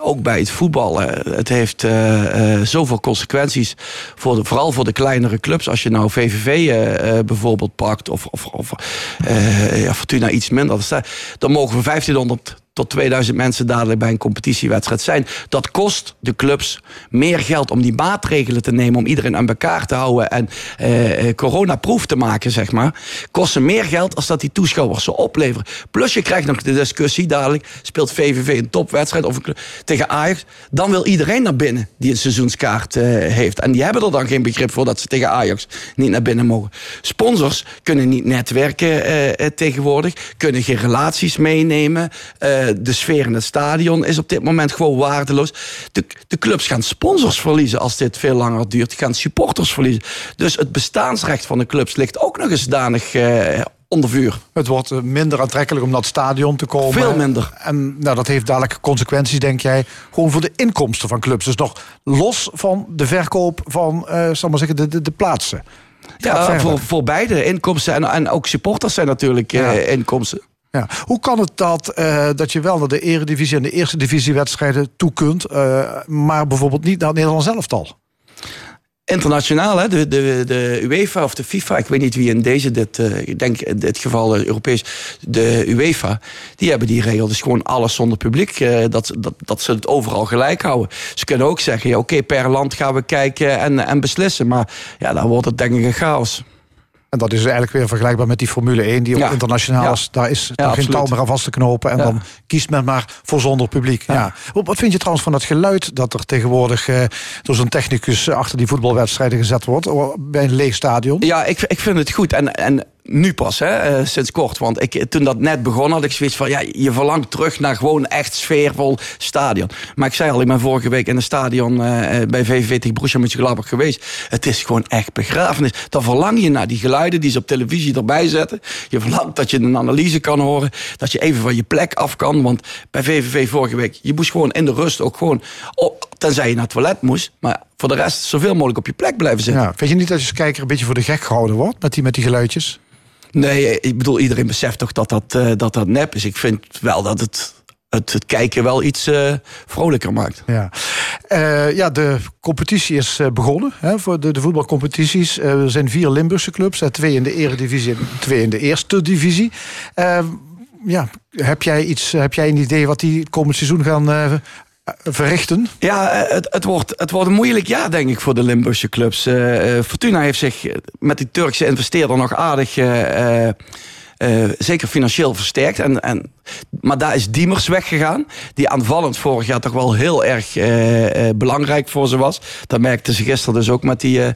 ook bij het voetbal. eh, het heeft eh, eh, zoveel consequenties. Voor de, vooral voor de kleinere clubs. Als je nou VVV eh, eh, bijvoorbeeld pakt. Of, of, of ja, Fortuna iets minder. Dan mogen we 1500 tot 2000 mensen dadelijk bij een competitiewedstrijd zijn. Dat kost de clubs meer geld om die maatregelen te nemen. Om iedereen aan elkaar te houden. En eh, eh, coronaproof te maken, zeg maar. Kost ze meer geld als dat die toeschouwers ze opleveren. Plus je krijgt nog de discussie dadelijk. Speelt VVV een topwedstrijd of een tegen Ajax. Dan wil iedereen naar binnen die een seizoenskaart eh, heeft. En die hebben er dan geen begrip voor dat ze tegen Ajax niet naar binnen mogen. Sponsors kunnen niet netwerken eh, eh, tegenwoordig. Kunnen geen relaties meenemen. Eh, de sfeer in het stadion is op dit moment gewoon waardeloos. De, de clubs gaan sponsors verliezen als dit veel langer duurt. Gaan supporters verliezen. Dus het bestaansrecht van de clubs ligt ook nog eens danig eh, onder vuur. Het wordt eh, minder aantrekkelijk om naar het stadion te komen. Veel minder. En nou, dat heeft dadelijk consequenties, denk jij, gewoon voor de inkomsten van clubs. Dus nog los van de verkoop van, eh zal maar zeggen, de, de, de plaatsen. Ja, voor, voor beide inkomsten en, en ook supporters zijn natuurlijk eh, inkomsten. Ja. Hoe kan het dat, eh, dat je wel naar de eredivisie en de eerste divisiewedstrijden toe kunt, eh, maar bijvoorbeeld niet naar het Nederlands elftal? Internationaal, hè? De, de, de UEFA of de FIFA, ik weet niet wie in deze, dit, eh, ik denk in dit geval Europees, de UEFA, die hebben die regel. Dus gewoon alles zonder publiek, dat, dat, dat ze het overal gelijk houden. Ze kunnen ook zeggen, ja, oké, per land gaan we kijken en, en beslissen. Maar ja, dan wordt het denk ik een chaos. En dat is eigenlijk weer vergelijkbaar met die Formule 1, die ook Ja. internationaal Ja. is. Daar is geen touw meer aan vast te knopen. En dan kiest men maar voor zonder publiek. Ja. Wat vind je trouwens van het geluid dat er tegenwoordig eh, door zo'n technicus achter die voetbalwedstrijden gezet wordt? oh, Bij een leeg stadion? Ja, ik, ik vind het goed. En, en nu pas, hè, eh, sinds kort. Want ik, toen dat net begon, had ik zoiets van... Ja, je verlangt terug naar gewoon echt sfeervol stadion. Maar ik zei al, ik ben vorige week in een stadion... eh, bij VVV tegen Borussia Mönchengladbach geweest. Het is gewoon echt begrafenis. Dan verlang je naar die geluiden die ze op televisie erbij zetten. Je verlangt dat je een analyse kan horen. Dat je even van je plek af kan. Want bij VVV vorige week, je moest gewoon in de rust ook gewoon... Oh, tenzij je naar het toilet moest. Maar voor de rest zoveel mogelijk op je plek blijven zitten. Ja. Vind je niet dat je kijker een beetje voor de gek gehouden wordt met die, met die geluidjes? Nee, ik bedoel, iedereen beseft toch dat dat, eh, dat, dat nep is. Ik vind wel dat het het, het kijken wel iets eh, vrolijker maakt. Ja, Eh, ja de competitie is begonnen hè, voor de, de voetbalcompetities. Er zijn vier Limburgse clubs, twee in de eredivisie en twee in de eerste divisie. Ja, heb, jij iets, heb jij een idee wat die komend seizoen gaan verrichten? Ja, eh, het, het, wordt, het wordt een moeilijk jaar, denk ik, voor de Limburgse clubs. Eh, eh, Fortuna heeft zich eh, met die Turkse investeerder nog aardig... eh, eh, eh, zeker financieel versterkt. En, en, maar daar is Diemers weggegaan. Die aanvallend vorig jaar toch wel heel erg eh, eh, belangrijk voor ze was. Dat merkten ze gisteren dus ook met die, eh,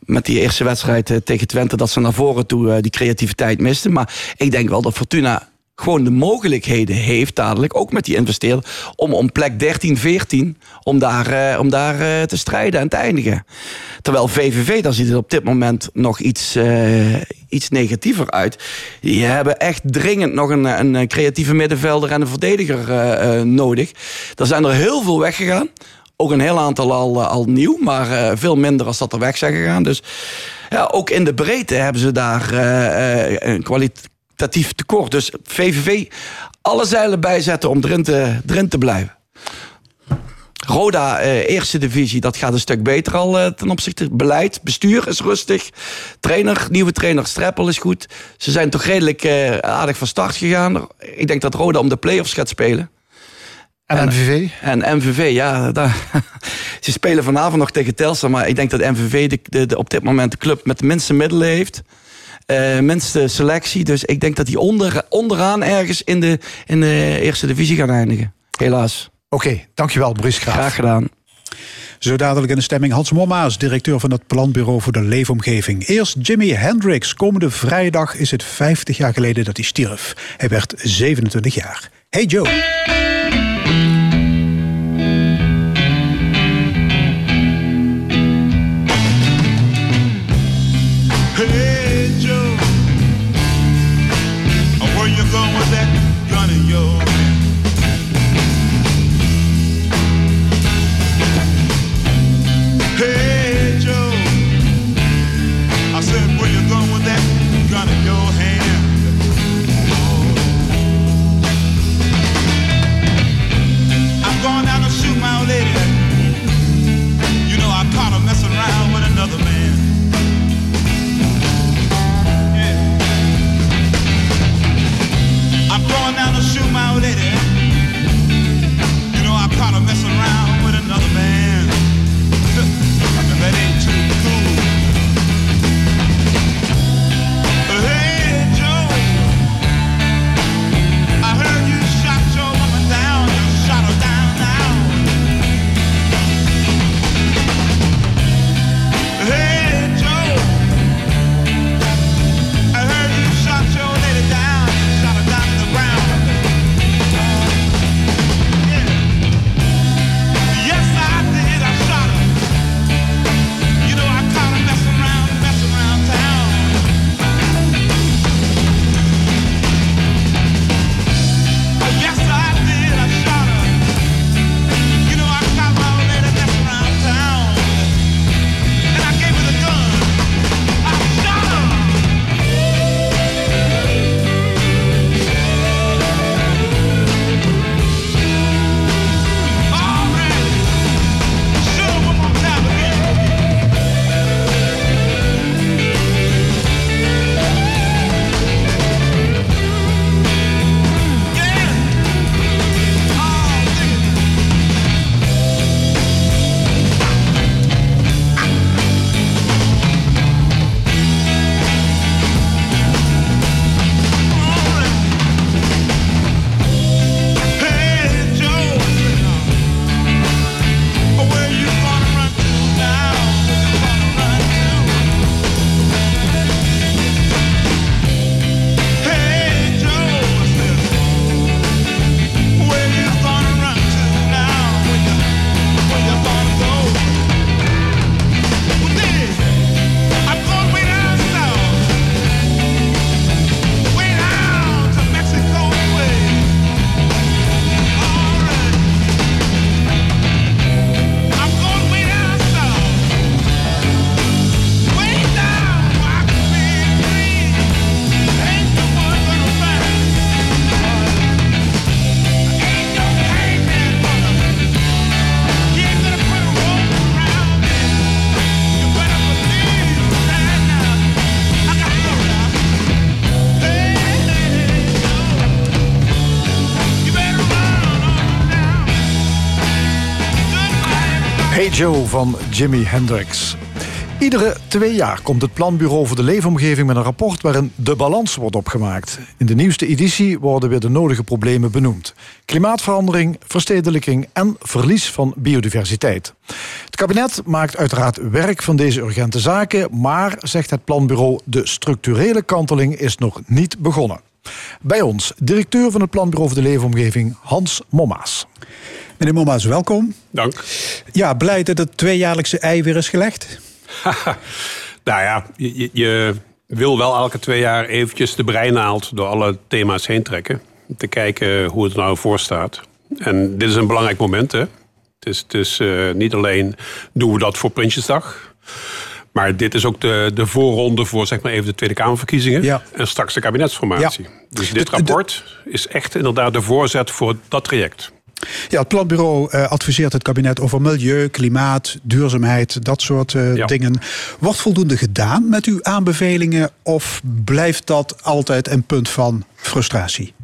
met die eerste wedstrijd eh, tegen Twente. Dat ze naar voren toe eh, die creativiteit misten. Maar ik denk wel dat Fortuna gewoon de mogelijkheden heeft dadelijk, ook met die investeerder, om om plek 13, 14, om daar, eh, om daar eh, te strijden en te eindigen. Terwijl VVV, daar ziet het op dit moment nog iets, eh, iets negatiever uit. Die hebben echt dringend nog een, een creatieve middenvelder en een verdediger nodig. Er zijn er heel veel weggegaan. Ook een heel aantal al, al nieuw, maar veel minder als dat er weg zijn gegaan. Dus ja, ook in de breedte hebben ze daar een kwalitatief tekort. Dus VVV alle zeilen bijzetten om erin te, erin te blijven. Roda, eh, eerste divisie, dat gaat een stuk beter al eh, ten opzichte. Beleid, bestuur is rustig. Trainer, nieuwe trainer Streppel is goed. Ze zijn toch redelijk eh, aardig van start gegaan. Ik denk dat Roda om de play-offs gaat spelen. En MVV? En MVV, ja, daar, ze spelen vanavond nog tegen Telstar. Maar ik denk dat MVV de, de, de- op dit moment de club met de minste middelen heeft. Eh minste selectie. Dus ik denk dat die onder, onderaan ergens in de, in de eerste divisie gaan eindigen. Helaas. Oké, dankjewel Maurice Graaf. Graag gedaan. Zo dadelijk in de stemming Hans Mommaas, directeur van het Planbureau voor de Leefomgeving. Eerst Jimi Hendrix. Komende vrijdag is het 50 jaar geleden dat hij stierf. Hij werd 27 jaar. Hey Joe. Joe van Jimi Hendrix. Iedere twee jaar komt het Planbureau voor de Leefomgeving met een rapport waarin de balans wordt opgemaakt. In de nieuwste editie worden weer de nodige problemen benoemd: klimaatverandering, verstedelijking en verlies van biodiversiteit. Het kabinet maakt uiteraard werk van deze urgente zaken, maar zegt het Planbureau, de structurele kanteling is nog niet begonnen. Bij ons, directeur van het Planbureau voor de Leefomgeving, Hans Mommaas. Meneer Mommaas, welkom. Dank. Ja, blij dat het tweejaarlijkse ei weer is gelegd. nou ja, je, je, wil wel elke twee jaar eventjes de breinaald door alle thema's heen trekken. Om te kijken hoe het nou voor staat. En dit is een belangrijk moment. Hè? Het is, het is uh, niet alleen doen we dat voor Prinsjesdag. Maar dit is ook de, de voorronde voor zeg maar even de Tweede Kamerverkiezingen. Ja. En straks de kabinetsformatie. Ja. Dus dit rapport is echt inderdaad de voorzet voor dat traject. Ja, het planbureau uh, adviseert het kabinet over milieu, klimaat, duurzaamheid, dat soort Ja. dingen. Wordt voldoende gedaan met uw aanbevelingen of blijft dat altijd een punt van frustratie?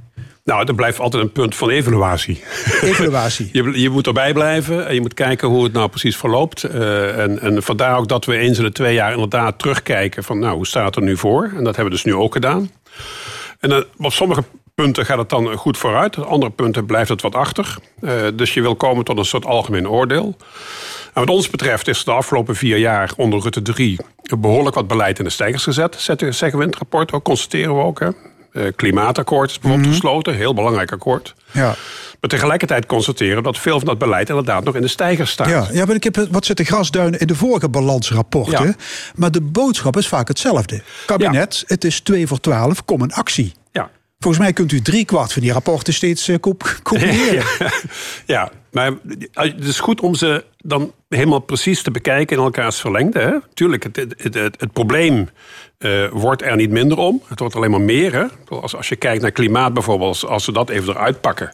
Nou, er blijft altijd een punt van evaluatie. Evaluatie. Je, je moet erbij blijven en je moet kijken hoe het nou precies verloopt. Uh, en, en vandaar ook dat we eens in de twee jaar inderdaad terugkijken van nou, hoe staat het er nu voor? En dat hebben we dus nu ook gedaan. En uh, op sommige punten gaat het dan goed vooruit. Andere punten blijft het wat achter. Uh, dus je wil komen tot een soort algemeen oordeel. En wat ons betreft is de afgelopen vier jaar onder Rutte 3 behoorlijk wat beleid in de stijgers gezet. Zeggen we in het rapport ook, constateren we ook. Hè. Uh, klimaatakkoord is bijvoorbeeld mm -hmm. gesloten, heel belangrijk akkoord. Ja. Maar tegelijkertijd constateren dat veel van dat beleid inderdaad nog in de stijgers staat. Ja, ja maar ik heb wat zitten grasduinen in de vorige balansrapporten. Ja. Maar de boodschap is vaak hetzelfde. Kabinet, ja. het is 2 voor 12, kom in actie. Volgens mij kunt u drie kwart van die rapporten steeds uh, copiëren. Ja, ja, maar het is goed om ze dan helemaal precies te bekijken in elkaars verlengde. Hè? Tuurlijk, het, het, het, het probleem uh, wordt er niet minder om. Het wordt alleen maar meer. Hè? Als, als je kijkt naar klimaat bijvoorbeeld, als, als we dat even eruit pakken.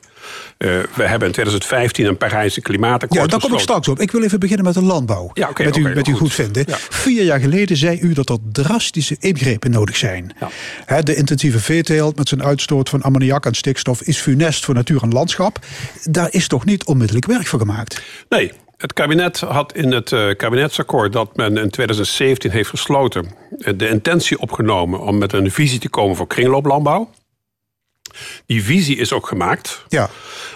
Uh, we hebben in 2015 een Parijse klimaatakkoord Ja, daar kom ik straks op. Ik wil even beginnen met de landbouw. Ja, okay, met u, okay, met u goed, goed vinden. Ja. Vier jaar geleden zei u dat er drastische ingrepen nodig zijn. Ja. He, de intensieve veeteelt met zijn uitstoot van ammoniak en stikstof is funest voor natuur en landschap. Daar is toch niet onmiddellijk werk voor gemaakt? Nee, het kabinet had in het uh, kabinetsakkoord dat men in 2017 heeft gesloten... de intentie opgenomen om met een visie te komen voor kringlooplandbouw. Die visie is ook gemaakt. Ja.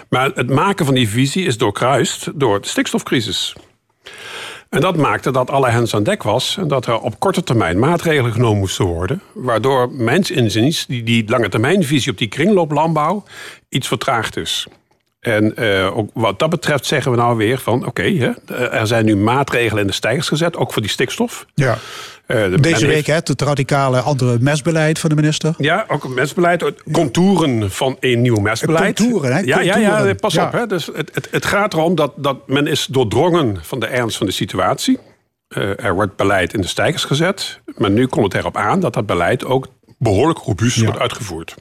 Maar het maken van die visie is doorkruist door de stikstofcrisis. En dat maakte dat alle hens aan dek was... en dat er op korte termijn maatregelen genomen moesten worden... waardoor mijns inziens die, die lange termijnvisie op die kringlooplandbouw... iets vertraagd is. En uh, ook wat dat betreft zeggen we nou weer van... oké, okay, er zijn nu maatregelen in de stijgers gezet, ook voor die stikstof. Ja. De Deze week heeft... het radicale andere mesbeleid van de minister. Ja, ook een mesbeleid. Contouren van een nieuw mesbeleid. Contouren, hè? Ja, ja, ja, pas ja. op. Hè. Dus het, het, het gaat erom dat, dat men is doordrongen van de ernst van de situatie. Uh, er wordt beleid in de stijgers gezet. Maar nu komt het erop aan dat dat beleid ook behoorlijk robuust ja. wordt uitgevoerd.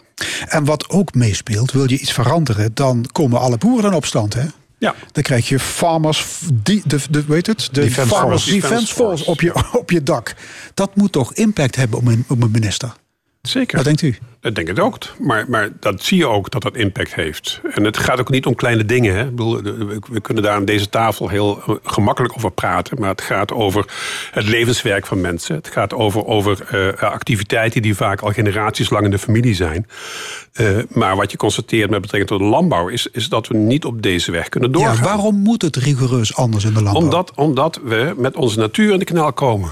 En wat ook meespeelt, wil je iets veranderen, dan komen alle boeren in opstand, hè? Ja. Dan krijg je farmers, die, de, de, weet het, de Defense farmers Force. defense force op je, op je dak. Dat moet toch impact hebben op een, op een minister? Zeker. Wat denkt u? Dat denk ik ook. Maar, maar dat zie je ook dat dat impact heeft. En het gaat ook niet om kleine dingen. Hè. Ik bedoel, we kunnen daar aan deze tafel heel gemakkelijk over praten. Maar het gaat over het levenswerk van mensen. Het gaat over, over uh, activiteiten die vaak al generaties lang in de familie zijn. Uh, maar wat je constateert met betrekking tot de landbouw... Is, is dat we niet op deze weg kunnen doorgaan. Ja, waarom moet het rigoureus anders in de landbouw? Omdat, omdat we met onze natuur in de knel komen.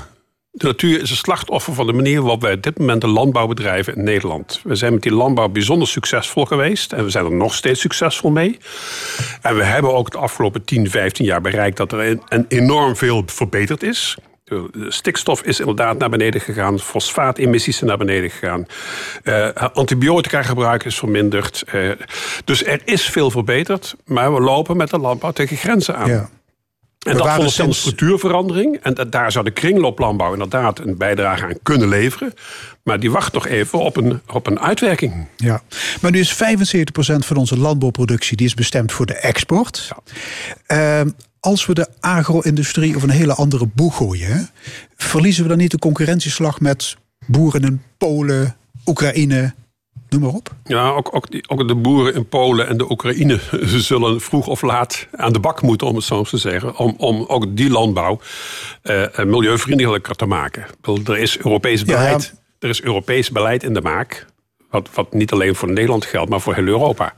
De natuur is een slachtoffer van de manier waarop wij op dit moment de landbouw bedrijven in Nederland. We zijn met die landbouw bijzonder succesvol geweest en we zijn er nog steeds succesvol mee. En we hebben ook de afgelopen 10, 15 jaar bereikt dat er een enorm veel verbeterd is. De stikstof is inderdaad naar beneden gegaan. Fosfaatemissies zijn naar beneden gegaan. Uh, antibiotica gebruik is verminderd. Uh, dus er is veel verbeterd. Maar we lopen met de landbouw tegen grenzen aan. Ja. En dat vond een structuurverandering. En daar zou de kringlooplandbouw inderdaad een bijdrage aan kunnen leveren. Maar die wacht nog even op een, op een uitwerking. Ja, maar nu is 75% van onze landbouwproductie die is bestemd voor de export. Ja. Uh, als we de agro-industrie of een hele andere boeg gooien, verliezen we dan niet de concurrentieslag met boeren in Polen, Oekraïne, noem maar op. Ja, ook, ook, die- ook de boeren in Polen en de Oekraïne zullen vroeg of laat aan de bak moeten, om het zo eens te zeggen. Om, om ook die landbouw eh, eh, milieuvriendelijker te maken. Er is Europees ja. beleid, er is Europees beleid in de maak. Wat, wat niet alleen voor Nederland geldt, maar voor heel Europa.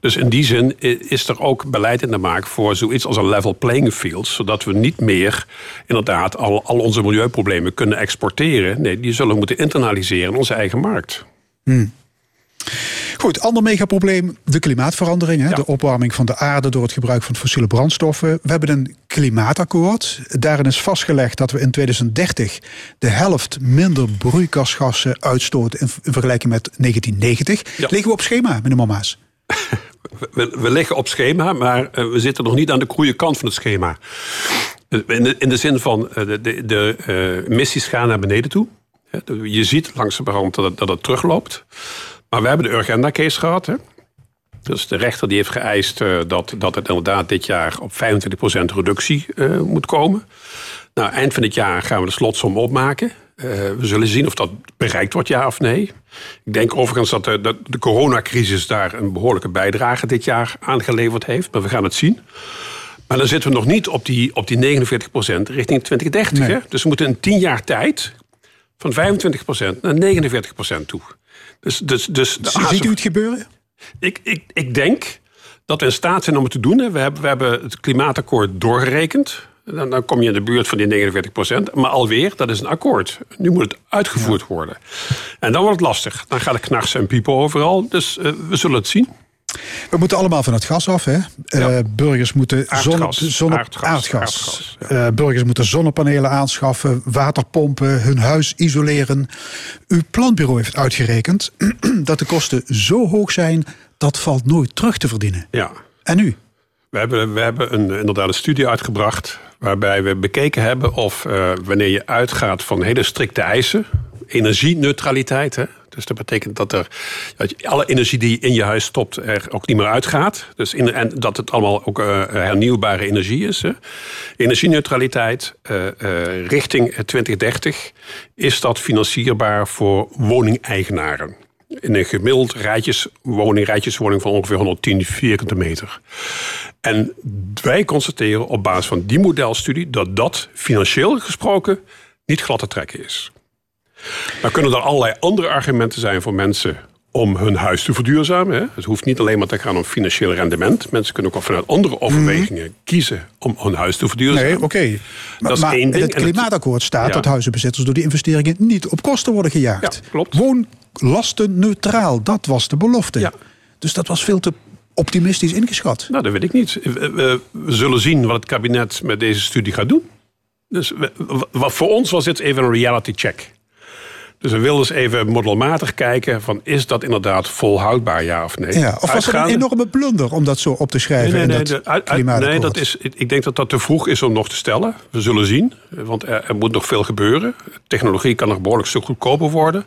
Dus in die zin is er ook beleid in de maak voor zoiets als een level playing field. Zodat we niet meer inderdaad al, al onze milieuproblemen kunnen exporteren. Nee, die zullen we moeten internaliseren in onze eigen markt. Goed, ander megaprobleem, de klimaatverandering. Hè? De opwarming van de aarde door het gebruik van fossiele brandstoffen. We hebben een klimaatakkoord. Daarin is vastgelegd dat we in 2030 de helft minder broeikasgassen uitstoten in, in vergelijking met 1990. Ja. Liggen we op schema, meneer Mama's? We, we liggen op schema, maar eh, we zitten nog niet aan de goede kant van het schema. Eh, In de, in de zin van eh, de, de, de emissies gaan naar beneden toe. Je ziet langzamerhand dat het, dat het terugloopt. Maar we hebben de Urgenda-case gehad. Hè. Dus de rechter die heeft geëist eh, dat, dat het inderdaad dit jaar op 25% reductie eh, moet komen. Nou, eind van dit jaar gaan we de slotsom opmaken. Eh, we zullen zien of dat bereikt wordt, ja of nee. Ik denk overigens dat de, de coronacrisis daar een behoorlijke bijdrage dit jaar aangeleverd heeft. Maar we gaan het zien. Maar dan zitten we nog niet op die, op die 49% richting 2030. Nee. Hè? Dus we moeten in 10 jaar tijd van 25% naar 49% toe. Dus, dus, dus Ziet u het gebeuren? ik, ik, ik denk dat we in staat zijn om het te doen. We hebben, we hebben het klimaatakkoord doorgerekend. Dan, dan kom je in de buurt van die 49 procent. Maar alweer, dat is een akkoord. Nu moet het uitgevoerd worden. En dan wordt het lastig. Dan gaat het knarsen en piepen overal. Dus eh, we zullen het zien. We moeten allemaal van het gas af. Hè? Eh, burgers moeten Aardgas. zonne, zonne, Aardgas. aardgas. Aardgas, Eh, burgers moeten zonnepanelen aanschaffen, waterpompen, hun huis isoleren. Uw planbureau heeft uitgerekend dat de kosten zo hoog zijn dat valt nooit terug te verdienen. Ja. En nu? We hebben, we hebben een, inderdaad een studie uitgebracht. waarbij we bekeken hebben of eh, wanneer je uitgaat van hele strikte eisen. energieneutraliteit. Hè? Dus dat betekent dat, er, dat alle energie die in je huis stopt er ook niet meer uitgaat. Dus in, en dat het allemaal ook eh, hernieuwbare energie is. Hè? Energieneutraliteit eh, eh, richting 2030 is dat financierbaar voor woningeigenaren. In een gemiddeld rijtjeswoning, rijtjeswoning van ongeveer 110 vierkante meter. En wij constateren op basis van die modelstudie dat dat financieel gesproken niet glad te trekken is. Dan kunnen er allerlei andere argumenten zijn voor mensen om hun huis te verduurzamen. Hè. Het hoeft niet alleen maar te gaan om financieel rendement. Mensen kunnen ook al vanuit andere overwegingen kiezen om hun huis te verduurzamen. Nee, oké. Maar, is maar één in ding. het klimaatakkoord staat Ja. dat huizenbezitters door die investeringen niet op kosten worden gejaagd. Ja, klopt. Woonlastenneutraal, dat was de belofte. Ja. Dus dat was veel te optimistisch ingeschat. Nou, dat weet ik niet. We, we- we zullen zien wat het kabinet met deze studie gaat doen. Dus we- wat voor ons was dit even een reality check. Dus we wilden eens even modelmatig kijken van is dat inderdaad volhoudbaar, ja of nee? Ja, of was het een enorme blunder om dat zo op te schrijven Nee, nee, in nee, dat de- uit- klimaatakkoord? nee, dat is, ik denk dat dat te vroeg is om nog te stellen. We zullen zien, want er, er moet nog veel gebeuren. Technologie kan nog behoorlijk stuk goedkoper worden.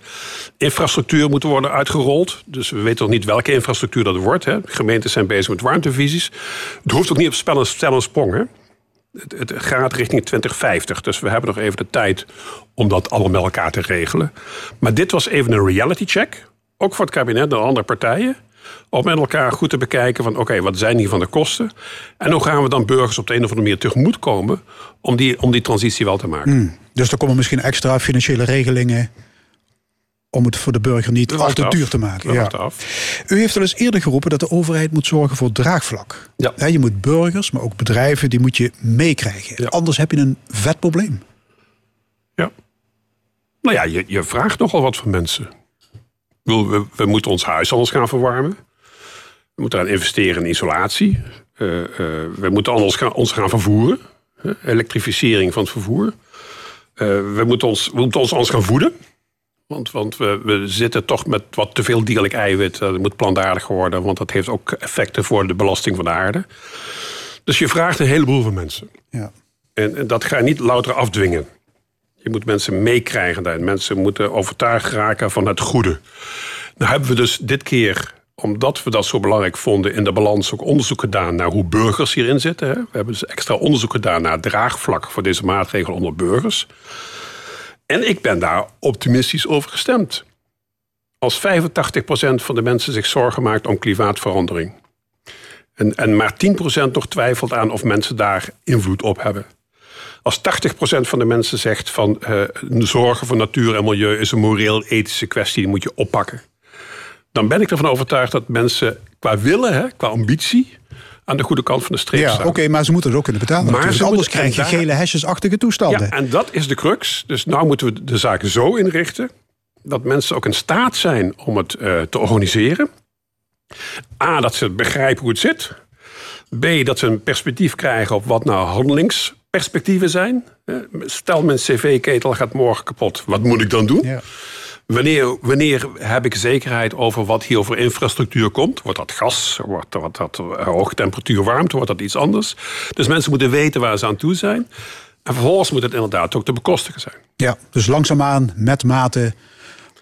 Infrastructuur moet worden uitgerold. Dus we weten nog niet welke infrastructuur dat wordt. Hè. Gemeenten zijn bezig met warmtevisies. Het hoeft ook niet op spel en, stel en sprong. Hè. Het, gaat richting 2050. Dus we hebben nog even de tijd om dat allemaal met elkaar te regelen. Maar dit was even een reality check. Ook voor het kabinet en andere partijen. Om met elkaar goed te bekijken van oké, wat zijn hier van de kosten? En hoe gaan we dan burgers op de een of andere manier tegemoet komen om die, om die transitie wel te maken? Dus er komen misschien extra financiele regelingen om het voor de burger niet We al te af. duur te maken. We Ja. af. U heeft al eens eerder geroepen dat de overheid moet zorgen voor draagvlak. Ja. Je moet burgers, maar ook bedrijven, die moet je meekrijgen. Ja. Anders heb je een vet probleem. Ja. Nou ja, je, je vraagt nogal wat van mensen. Bedoel, We, we moeten ons huis anders gaan verwarmen. We moeten gaan investeren in isolatie. Eh, eh, we moeten anders gaan, ons gaan vervoeren. hè, Elektrificering van het vervoer. Eh, we, moeten ons, we moeten ons anders gaan voeden. Want, want we, we zitten toch met wat te veel dierlijk eiwit. Dat moet plantaardig worden, want dat heeft ook effecten voor de belasting van de aarde. Dus je vraagt een heleboel van mensen. Ja. En, en dat ga je niet louter afdwingen. Je moet mensen meekrijgen daarin. Mensen moeten overtuigd raken van het goede. Nou hebben we dus dit keer, omdat we dat zo belangrijk vonden... in de balans ook onderzoek gedaan naar hoe burgers hierin zitten. Hè. We hebben dus extra onderzoek gedaan naar het draagvlak... voor deze maatregel onder burgers. En ik ben daar optimistisch over gestemd. als 85% van de mensen zich zorgen maakt om klimaatverandering. En, en maar 10% nog twijfelt aan of mensen daar invloed op hebben. Als 80% van de mensen zegt van eh, zorgen voor natuur en milieu is een moreel-ethische kwestie, die moet je oppakken. Dan ben ik ervan overtuigd dat mensen qua willen, hè, qua ambitie, aan de goede kant van de streep Ja, staan. oké, maar ze moeten het ook kunnen betalen. Maar anders krijg je daar- gele hesjesachtige toestanden. Ja, en dat is de crux. Dus nou moeten we de zaak zo inrichten dat mensen ook in staat zijn om het eh, te organiseren. A, dat ze begrijpen hoe het zit. B, dat ze een perspectief krijgen op wat nou handelingsperspectieven zijn. Eh, Stel, mijn cv-ketel gaat morgen kapot. Wat moet ik dan doen? Ja. Wanneer, wanneer heb ik zekerheid over wat hier voor infrastructuur komt? Wordt dat gas? Wordt dat, wordt dat eh, hoge temperatuur warmte? Wordt dat iets anders? Dus mensen moeten weten waar ze aan toe zijn. En vervolgens moet het inderdaad ook te bekostigen zijn. Ja, dus langzaamaan, met mate.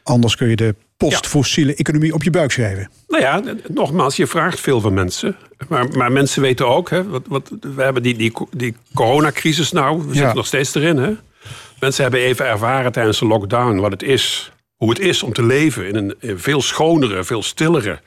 Anders kun je de postfossiele economie op je buik schrijven. Nou ja, nogmaals, je vraagt veel van mensen. Maar, maar mensen weten ook, hè, wat, wat, we hebben die, die, die coronacrisis nou. We zitten nog steeds erin. Hè? Mensen hebben even ervaren tijdens de lockdown wat het is. Hoe het is om te leven in een in veel schonere, veel stillere,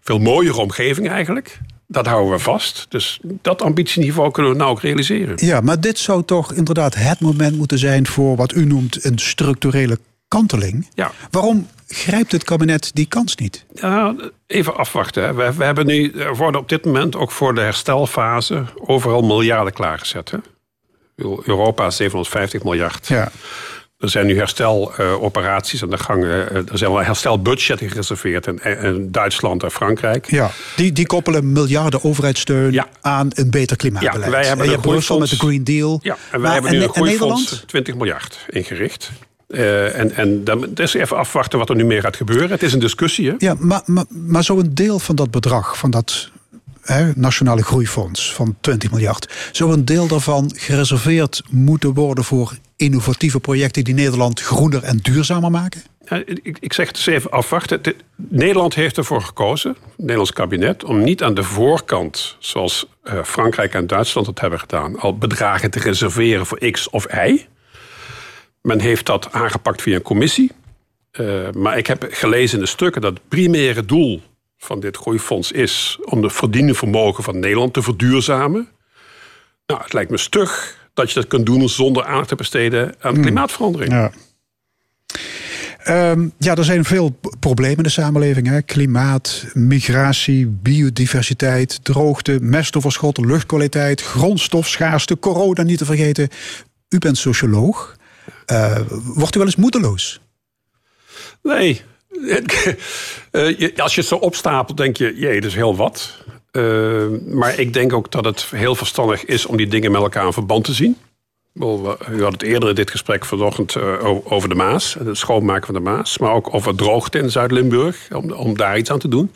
veel mooiere omgeving eigenlijk. Dat houden we vast. Dus dat ambitieniveau kunnen we nou ook realiseren. Ja, maar dit zou toch inderdaad het moment moeten zijn voor wat u noemt een structurele kanteling. Ja. Waarom grijpt het kabinet die kans niet? Ja, even afwachten. Hè. We, we hebben nu, er worden op dit moment ook voor de herstelfase overal miljarden klaargezet. Hè. Europa 750 miljard. Ja. Er zijn nu hersteloperaties aan de gang. eh, Er zijn wel herstelbudgetten gereserveerd in, in Duitsland en Frankrijk. Ja, die, die koppelen miljarden overheidssteun aan een beter klimaatbeleid. Ja, wij hebben en je Brussel met de. Green Deal. Ja, en wij Maar- hebben nu en- een en groeifonds Nederland? 20 miljard ingericht. Eh, en en dan is even afwachten wat er nu meer gaat gebeuren. Het is een discussie. Hè? Ja, maar, maar, maar zo'n deel van dat bedrag, van dat hè, nationale groeifonds van 20 miljard, zou een deel daarvan gereserveerd moeten worden voor innovatieve projecten die Nederland groener en duurzamer maken? Ik, zeg het dus even afwachten. De- Nederland heeft ervoor gekozen, het Nederlands kabinet, om niet aan de voorkant, zoals eh, Frankrijk en Duitsland het hebben gedaan, al bedragen te reserveren voor X of Y. Men heeft dat aangepakt via een commissie. Eh, maar ik heb gelezen in de stukken dat het primaire doel van dit groeifonds is om het verdiende vermogen van Nederland te verduurzamen. Nou, het lijkt me stug dat je dat kunt doen zonder aandacht te besteden aan klimaatverandering. Ja. Ehm, ja, er zijn veel problemen in de samenleving. Hè? Klimaat, migratie, biodiversiteit, droogte, mestoverschot, luchtkwaliteit, grondstofschaarste, corona niet te vergeten. U bent socioloog. Eh, wordt u wel eens moedeloos? Nee. Eh, Als je het zo opstapelt, denk je, jee, dat is heel wat. Eh, maar ik denk ook dat het heel verstandig is om die dingen met elkaar in verband te zien. U had het eerder in dit gesprek vanochtend eh, over de Maas, het schoonmaken van de Maas, maar ook over droogte in Zuid-Limburg, om, om daar iets aan te doen.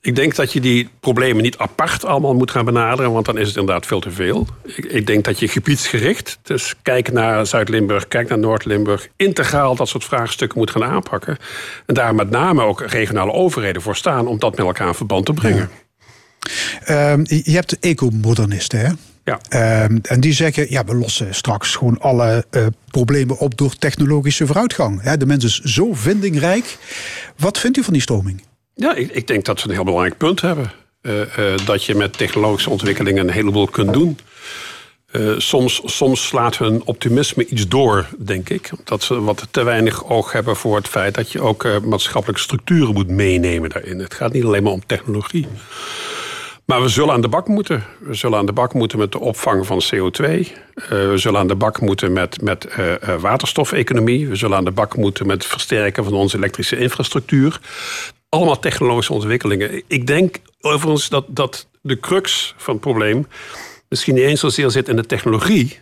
Ik denk dat je die problemen niet apart allemaal moet gaan benaderen, want dan is het inderdaad veel te veel. Ik, ik denk dat je gebiedsgericht, dus kijk naar Zuid-Limburg, kijk naar Noord-Limburg, integraal dat soort vraagstukken moet gaan aanpakken. En daar met name ook regionale overheden voor staan om dat met elkaar in verband te brengen. Ehm, je hebt de ecomodernisten, hè? Ja. Ehm, en die zeggen, ja, we lossen straks gewoon alle eh, problemen op door technologische vooruitgang. De mens is zo vindingrijk. Wat vindt u van die stroming? Ja, ik, ik denk dat we een heel belangrijk punt hebben. Eh, eh, dat je met technologische ontwikkelingen een heleboel kunt doen. Soms, soms slaat hun optimisme iets door, denk ik. Omdat ze wat te weinig oog hebben voor het feit dat je ook maatschappelijke structuren moet meenemen daarin. Het gaat niet alleen maar om technologie. Maar we zullen aan de bak moeten. We zullen aan de bak moeten met de opvang van CO2. Eh, we zullen aan de bak moeten met, met eh, waterstofeconomie. We zullen aan de bak moeten met het versterken van onze elektrische infrastructuur. Allemaal technologische ontwikkelingen. Ik denk overigens dat, dat de crux van het probleem misschien niet eens zozeer zit in de technologie.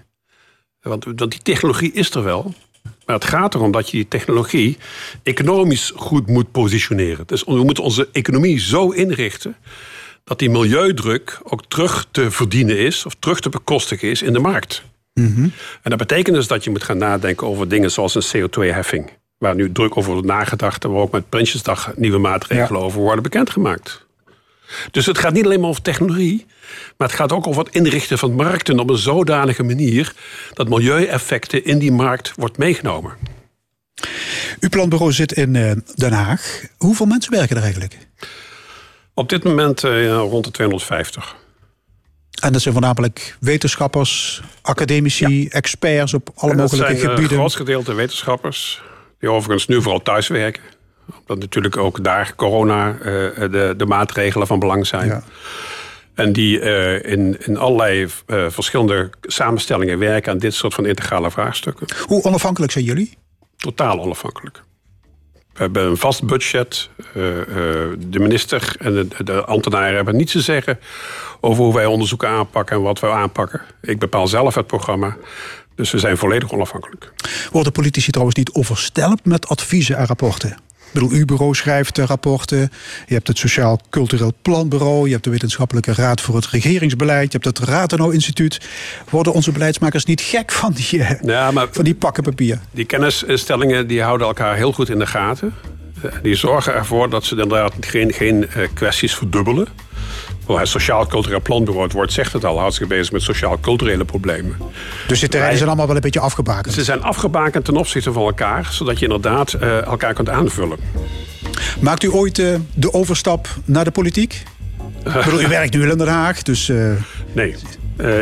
Want, want die technologie is er wel. Maar het gaat erom dat je die technologie economisch goed moet positioneren. Dus we moeten onze economie zo inrichten dat die milieudruk ook terug te verdienen is, of terug te bekostigen is in de markt. En dat betekent dus dat je moet gaan nadenken over dingen zoals een CO2-heffing. Waar nu druk over wordt nagedacht en waar ook met Prinsjesdag nieuwe maatregelen over worden bekendgemaakt. Dus het gaat niet alleen maar over technologie, maar het gaat ook over het inrichten van markten op een zodanige manier dat milieueffecten in die markt wordt meegenomen. Uw planbureau zit in eh, Den Haag. Hoeveel mensen werken er eigenlijk? Op dit moment eh, rond de 250. En dat zijn voornamelijk wetenschappers, academici, experts op alle dat mogelijke zijn eh, gebieden. een groot gedeelte wetenschappers, die overigens nu vooral thuiswerken. Omdat natuurlijk ook daar corona eh, de, de maatregelen van belang zijn. Ja. En die in, in allerlei verschillende samenstellingen werken aan dit soort van integrale vraagstukken. Hoe onafhankelijk zijn jullie? Totaal onafhankelijk. We hebben een vast budget. Eh, eh, de minister en de, de ambtenaren hebben niets te zeggen over hoe wij onderzoeken aanpakken en wat we aanpakken. Ik bepaal zelf het programma. Dus we zijn volledig onafhankelijk. Worden politici trouwens niet overstelpt met adviezen en rapporten? Ik bedoel, uw bureau schrijft rapporten. Je hebt het Sociaal Cultureel Planbureau. Je hebt de Wetenschappelijke Raad voor het Regeringsbeleid. Je hebt het Ratenau Instituut. Worden onze beleidsmakers niet gek van die, eh, Ja, maar van die pakken papier? die kennisinstellingen die houden elkaar heel goed in de gaten. Eh, Die zorgen ervoor dat ze inderdaad geen, geen eh, kwesties verdubbelen. Wel, Het Sociaal Cultureel Planbureau, het woord zegt het al, hartstikke bezig met sociaal-culturele problemen. Dus de terreinen zijn allemaal wel een beetje afgebakend. Ze zijn afgebakend ten opzichte van elkaar, zodat je inderdaad eh, elkaar kunt aanvullen. Maakt u ooit eh, de overstap naar de politiek? Ik bedoel, u werkt nu in Den Haag, dus... eh, Nee,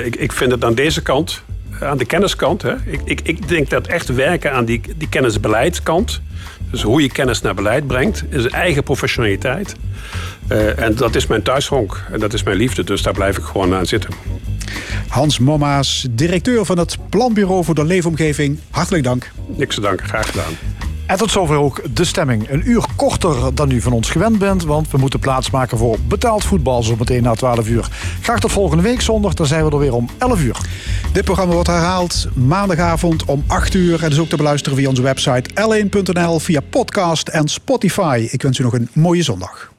ik, ik vind het aan deze kant, aan de kenniskant. Hè, ik, ik, ik denk dat echt werken aan die, die kennisbeleidskant. Dus hoe je kennis naar beleid brengt, is eigen professionaliteit. Eh, en dat is mijn thuishonk en dat is mijn liefde, dus daar blijf ik gewoon aan zitten. Hans Mommaas, directeur van het Planbureau voor de Leefomgeving. Hartelijk dank. Niks te danken, graag gedaan. En tot zover ook de stemming. Een uur korter dan u van ons gewend bent, want we moeten plaatsmaken voor betaald voetbal zo meteen na 12 uur. Graag tot volgende week zondag, dan zijn we er weer om 11 uur. Dit programma wordt herhaald maandagavond om 8 uur. En is ook te beluisteren via onze website l1.nl, via podcast en Spotify. Ik wens u nog een mooie zondag.